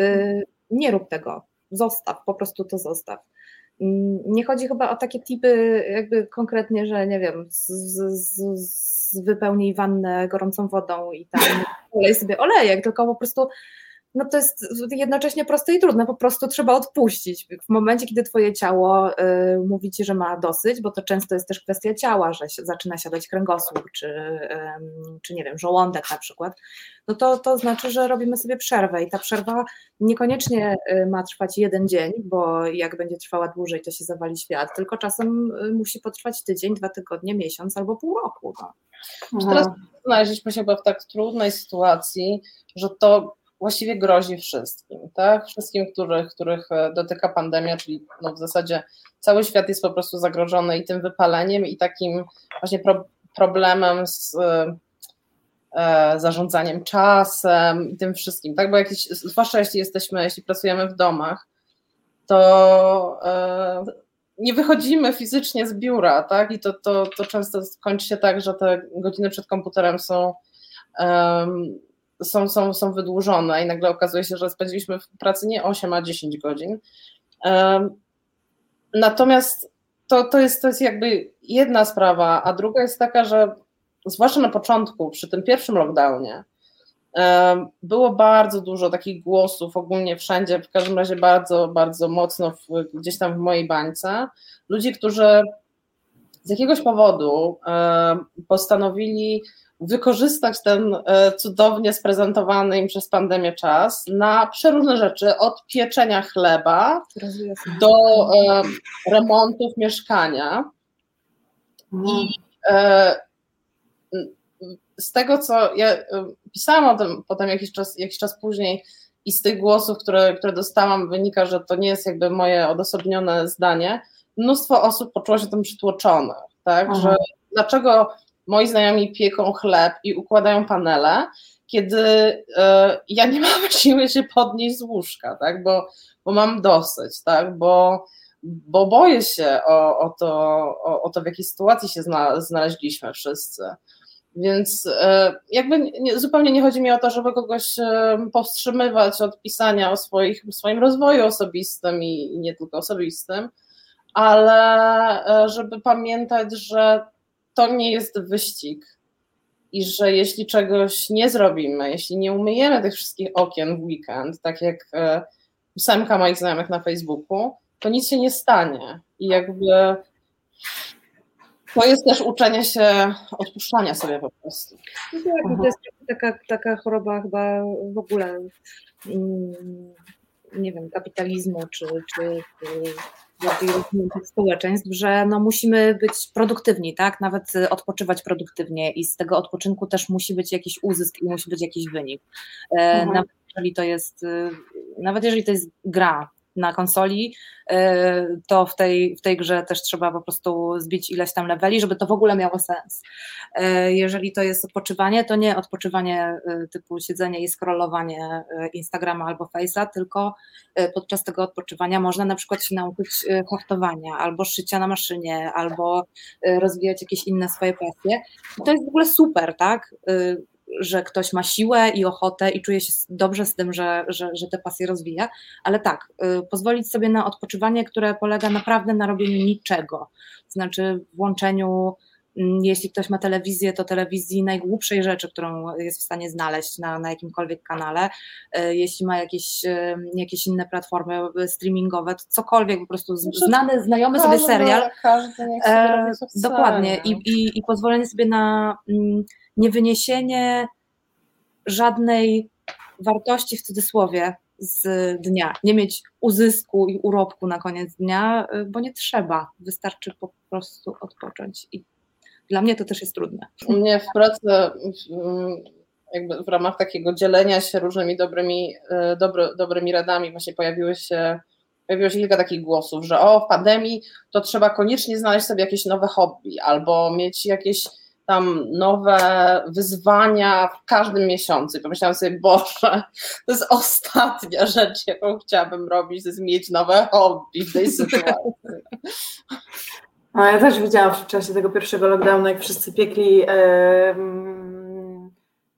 y, nie rób tego, zostaw, po prostu to zostaw. Mm, nie chodzi chyba o takie typy jakby konkretnie, że nie wiem, z, z, z wypełnij wannę gorącą wodą i tam olej sobie olejek, tylko po prostu no to jest jednocześnie proste i trudne, po prostu trzeba odpuścić. W momencie, kiedy twoje ciało y, mówi ci, że ma dosyć, bo to często jest też kwestia ciała, że się, zaczyna siadać kręgosłup, czy, czy nie wiem, żołądek na przykład, no to, to znaczy, że robimy sobie przerwę i ta przerwa niekoniecznie y, ma trwać jeden dzień, bo jak będzie trwała dłużej, to się zawali świat, tylko czasem y, musi potrwać tydzień, dwa tygodnie, miesiąc albo pół roku. No. Teraz znaleźliśmy się w tak trudnej sytuacji, że to właściwie grozi wszystkim, tak? Wszystkim, których, których e, dotyka pandemia, czyli no w zasadzie cały świat jest po prostu zagrożony i tym wypaleniem, i takim właśnie pro, problemem z e, e zarządzaniem czasem i tym wszystkim, tak? Bo jakieś, zwłaszcza jeśli jesteśmy, jeśli pracujemy w domach, to e, nie wychodzimy fizycznie z biura, tak? I to, to, to często kończy się tak, że te godziny przed komputerem są są, są, są wydłużone i nagle okazuje się, że spędziliśmy w pracy nie 8, a 10 godzin. Natomiast to, to, jest, to jest jakby jedna sprawa, a druga jest taka, że zwłaszcza na początku, przy tym pierwszym lockdownie, było bardzo dużo takich głosów ogólnie wszędzie, w każdym razie bardzo, bardzo mocno w, gdzieś tam w mojej bańce, ludzi, którzy z jakiegoś powodu postanowili wykorzystać ten e, cudownie sprezentowany im przez pandemię czas na przeróżne rzeczy, od pieczenia chleba do e, remontów mieszkania. I e, z tego, co ja pisałam o tym potem jakiś czas, jakiś czas później i z tych głosów, które, które dostałam, wynika, że to nie jest jakby moje odosobnione zdanie, mnóstwo osób poczuło się tym przytłoczonych, tak, że dlaczego moi znajomi pieką chleb i układają panele, kiedy e, ja nie mam siły się podnieść z łóżka, tak, bo, bo mam dosyć, tak, bo, bo boję się o, o, to, o, o to, w jakiej sytuacji się znaleźliśmy wszyscy. Więc e, jakby nie, zupełnie nie chodzi mi o to, żeby kogoś e, powstrzymywać od pisania o swoich, swoim rozwoju osobistym i, i nie tylko osobistym, ale żeby pamiętać, że to nie jest wyścig i że jeśli czegoś nie zrobimy, jeśli nie umyjemy tych wszystkich okien w weekend, tak jak e, ósemka moich znajomych na Facebooku, to nic się nie stanie. I jakby To jest też uczenie się odpuszczania sobie po prostu. No tak, to jest taka, taka choroba chyba w ogóle mm, nie wiem, kapitalizmu czy, czy, czy bardziej rozwiniętych społeczeństw, że no musimy być produktywni, tak? Nawet odpoczywać produktywnie i z tego odpoczynku też musi być jakiś uzysk i musi być jakiś wynik. E, mhm. Nawet jeżeli to jest, y, nawet jeżeli to jest gra, na konsoli, y, to w tej, w tej grze też trzeba po prostu zbić ileś tam leveli, żeby to w ogóle miało sens. Y, jeżeli to jest odpoczywanie, to nie odpoczywanie y, typu siedzenie i scrollowanie Instagrama albo Face'a, tylko podczas tego odpoczywania można na przykład się nauczyć haftowania, albo szycia na maszynie, albo rozwijać jakieś inne swoje pasje. I to jest w ogóle super, tak? Że ktoś ma siłę i ochotę i czuje się dobrze z tym, że, że, że te pasje rozwija, ale tak, y, pozwolić sobie na odpoczywanie, które polega naprawdę na robieniu niczego, znaczy włączeniu mm, jeśli ktoś ma telewizję, to telewizji najgłupszej rzeczy, którą jest w stanie znaleźć na, na jakimkolwiek kanale. Y, jeśli ma jakieś, y, jakieś inne platformy streamingowe, to cokolwiek po prostu znaczy, znany, znajomy sobie serial. Każdy sobie e, dokładnie. I, i, I pozwolenie sobie na mm, niewyniesienie żadnej wartości w cudzysłowie z dnia, nie mieć uzysku i urobku na koniec dnia, y, bo nie trzeba, wystarczy po prostu odpocząć. I dla mnie to też jest trudne. U mnie w pracy jakby w ramach takiego dzielenia się różnymi dobrymi, y, dobry, dobrymi radami właśnie pojawiły się pojawiło się kilka takich głosów, że o, w pandemii to trzeba koniecznie znaleźć sobie jakieś nowe hobby albo mieć jakieś tam nowe wyzwania w każdym miesiącu. I pomyślałam sobie, Boże, to jest ostatnia rzecz, jaką chciałabym robić, to jest mieć nowe hobby w tej sytuacji. No, ja też widziałam w czasie tego pierwszego lockdownu, jak wszyscy piekli, yy,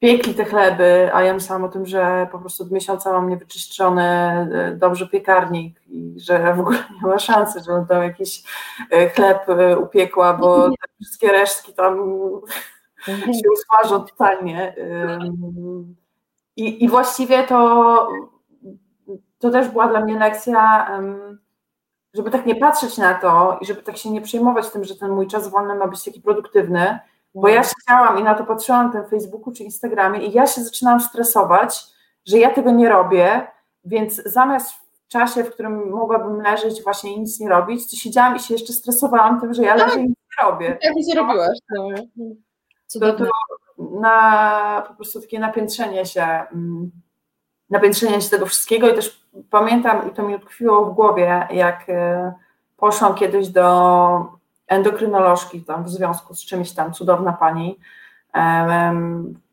piekli te chleby, a ja myślałam o tym, że po prostu od miesiąca mam niewyczyszczony e, dobrze piekarnik i że w ogóle nie ma szansy, żebym tam jakiś e, chleb e, upiekła, bo te wszystkie resztki tam się usmażą totalnie. I, I właściwie to, to też była dla mnie lekcja, żeby tak nie patrzeć na to i żeby tak się nie przejmować tym, że ten mój czas wolny ma być taki produktywny, bo ja chciałam i na to patrzyłam na tym Facebooku czy Instagramie i ja się zaczynałam stresować, że ja tego nie robię, więc zamiast w czasie, w którym mogłabym leżeć właśnie i nic nie robić, to siedziałam i się jeszcze stresowałam tym, że ja leżę i nic nie robię. Jak nic nie robiłaś? No. To, to na po prostu takie napiętrzenie się, mm, napiętrzenie się tego wszystkiego i też pamiętam i to mi utkwiło w głowie, jak e, poszłam kiedyś do endokrynolożki tam w związku z czymś tam, cudowna pani,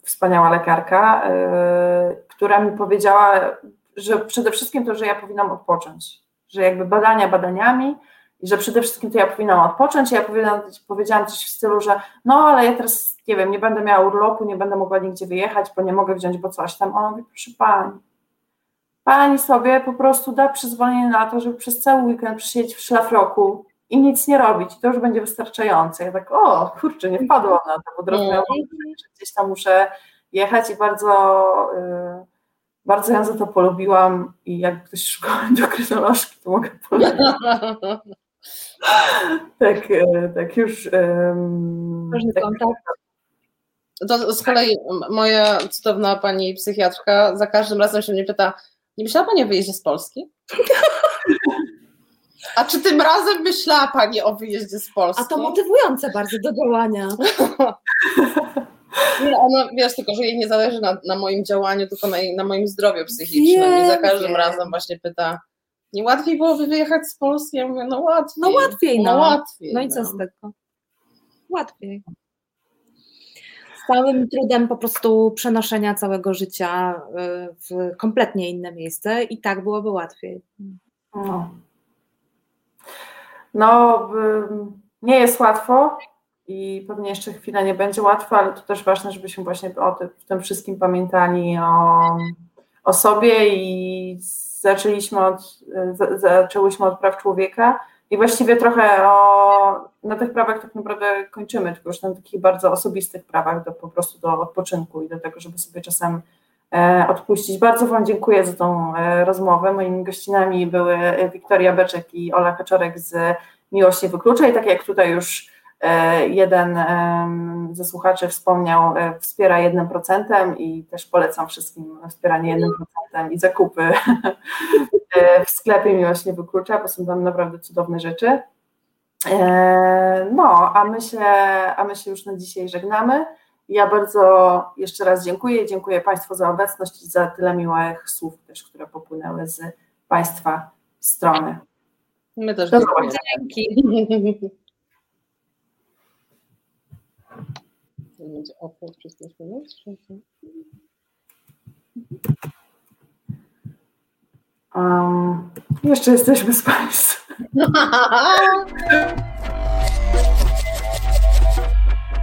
wspaniała lekarka, e, która mi powiedziała, że przede wszystkim to, że ja powinnam odpocząć, że jakby badania badaniami i że przede wszystkim to ja powinnam odpocząć. Ja powiedziałam, coś w stylu, że no ale ja teraz nie wiem, nie będę miała urlopu, nie będę mogła nigdzie wyjechać, bo nie mogę wziąć, bo coś tam. Ona mówi, proszę pani, pani sobie po prostu da przyzwolenie na to, żeby przez cały weekend przysiedzieć w szlafroku i nic nie robić, to już będzie wystarczające. Ja tak, o kurczę, nie wpadłam na to, bo że gdzieś tam muszę jechać i bardzo, yy, bardzo ja za to polubiłam i jak ktoś szukał endokrynolożki, to mogę polecić. tak, yy, tak już... Yy, tak, to z kolei moja cudowna pani psychiatrka za każdym razem się mnie pyta, nie myślała Pani o wyjeździe z Polski? A czy tym razem myślała Pani o wyjeździe z Polski? A to motywujące bardzo do działania. Nie, ona, wiesz, tylko że jej nie zależy na, na moim działaniu, tylko na, na moim zdrowiu psychicznym wiem, i za każdym wiem. razem właśnie pyta, nie łatwiej byłoby wyjechać z Polski? Ja mówię, no łatwiej. No łatwiej, no. no łatwiej. No i co no. z tego? Łatwiej. Z całym trudem po prostu przenoszenia całego życia y, w kompletnie inne miejsce i tak byłoby łatwiej. No. No, nie jest łatwo i pewnie jeszcze chwilę nie będzie łatwo, ale to też ważne, żebyśmy właśnie o tym, tym wszystkim pamiętali o, o sobie i zaczęliśmy od, zaczęłyśmy od praw człowieka. I właściwie trochę o, na tych prawach tak naprawdę kończymy, tylko już na takich bardzo osobistych prawach, do, po prostu do odpoczynku i do tego, żeby sobie czasem odpuścić. Bardzo Wam dziękuję za tą e, rozmowę. Moimi gościnami były Wiktoria Beczek i Ola Kaczorek z Miłość nie wyklucza i tak jak tutaj już E, jeden ze słuchaczy wspomniał, e, wspiera 1% i też polecam wszystkim wspieranie 1% i zakupy e, w sklepie Miłość nie wyklucza, bo są tam naprawdę cudowne rzeczy. No, a my się, a my się już na dzisiaj żegnamy. Ja bardzo jeszcze raz dziękuję. Dziękuję Państwu za obecność i za tyle miłych słów też, które popłynęły z Państwa strony. My też dziękujemy. Dzięki. będzie upload przez 5 minut? Um, jeszcze jesteśmy z Państwem.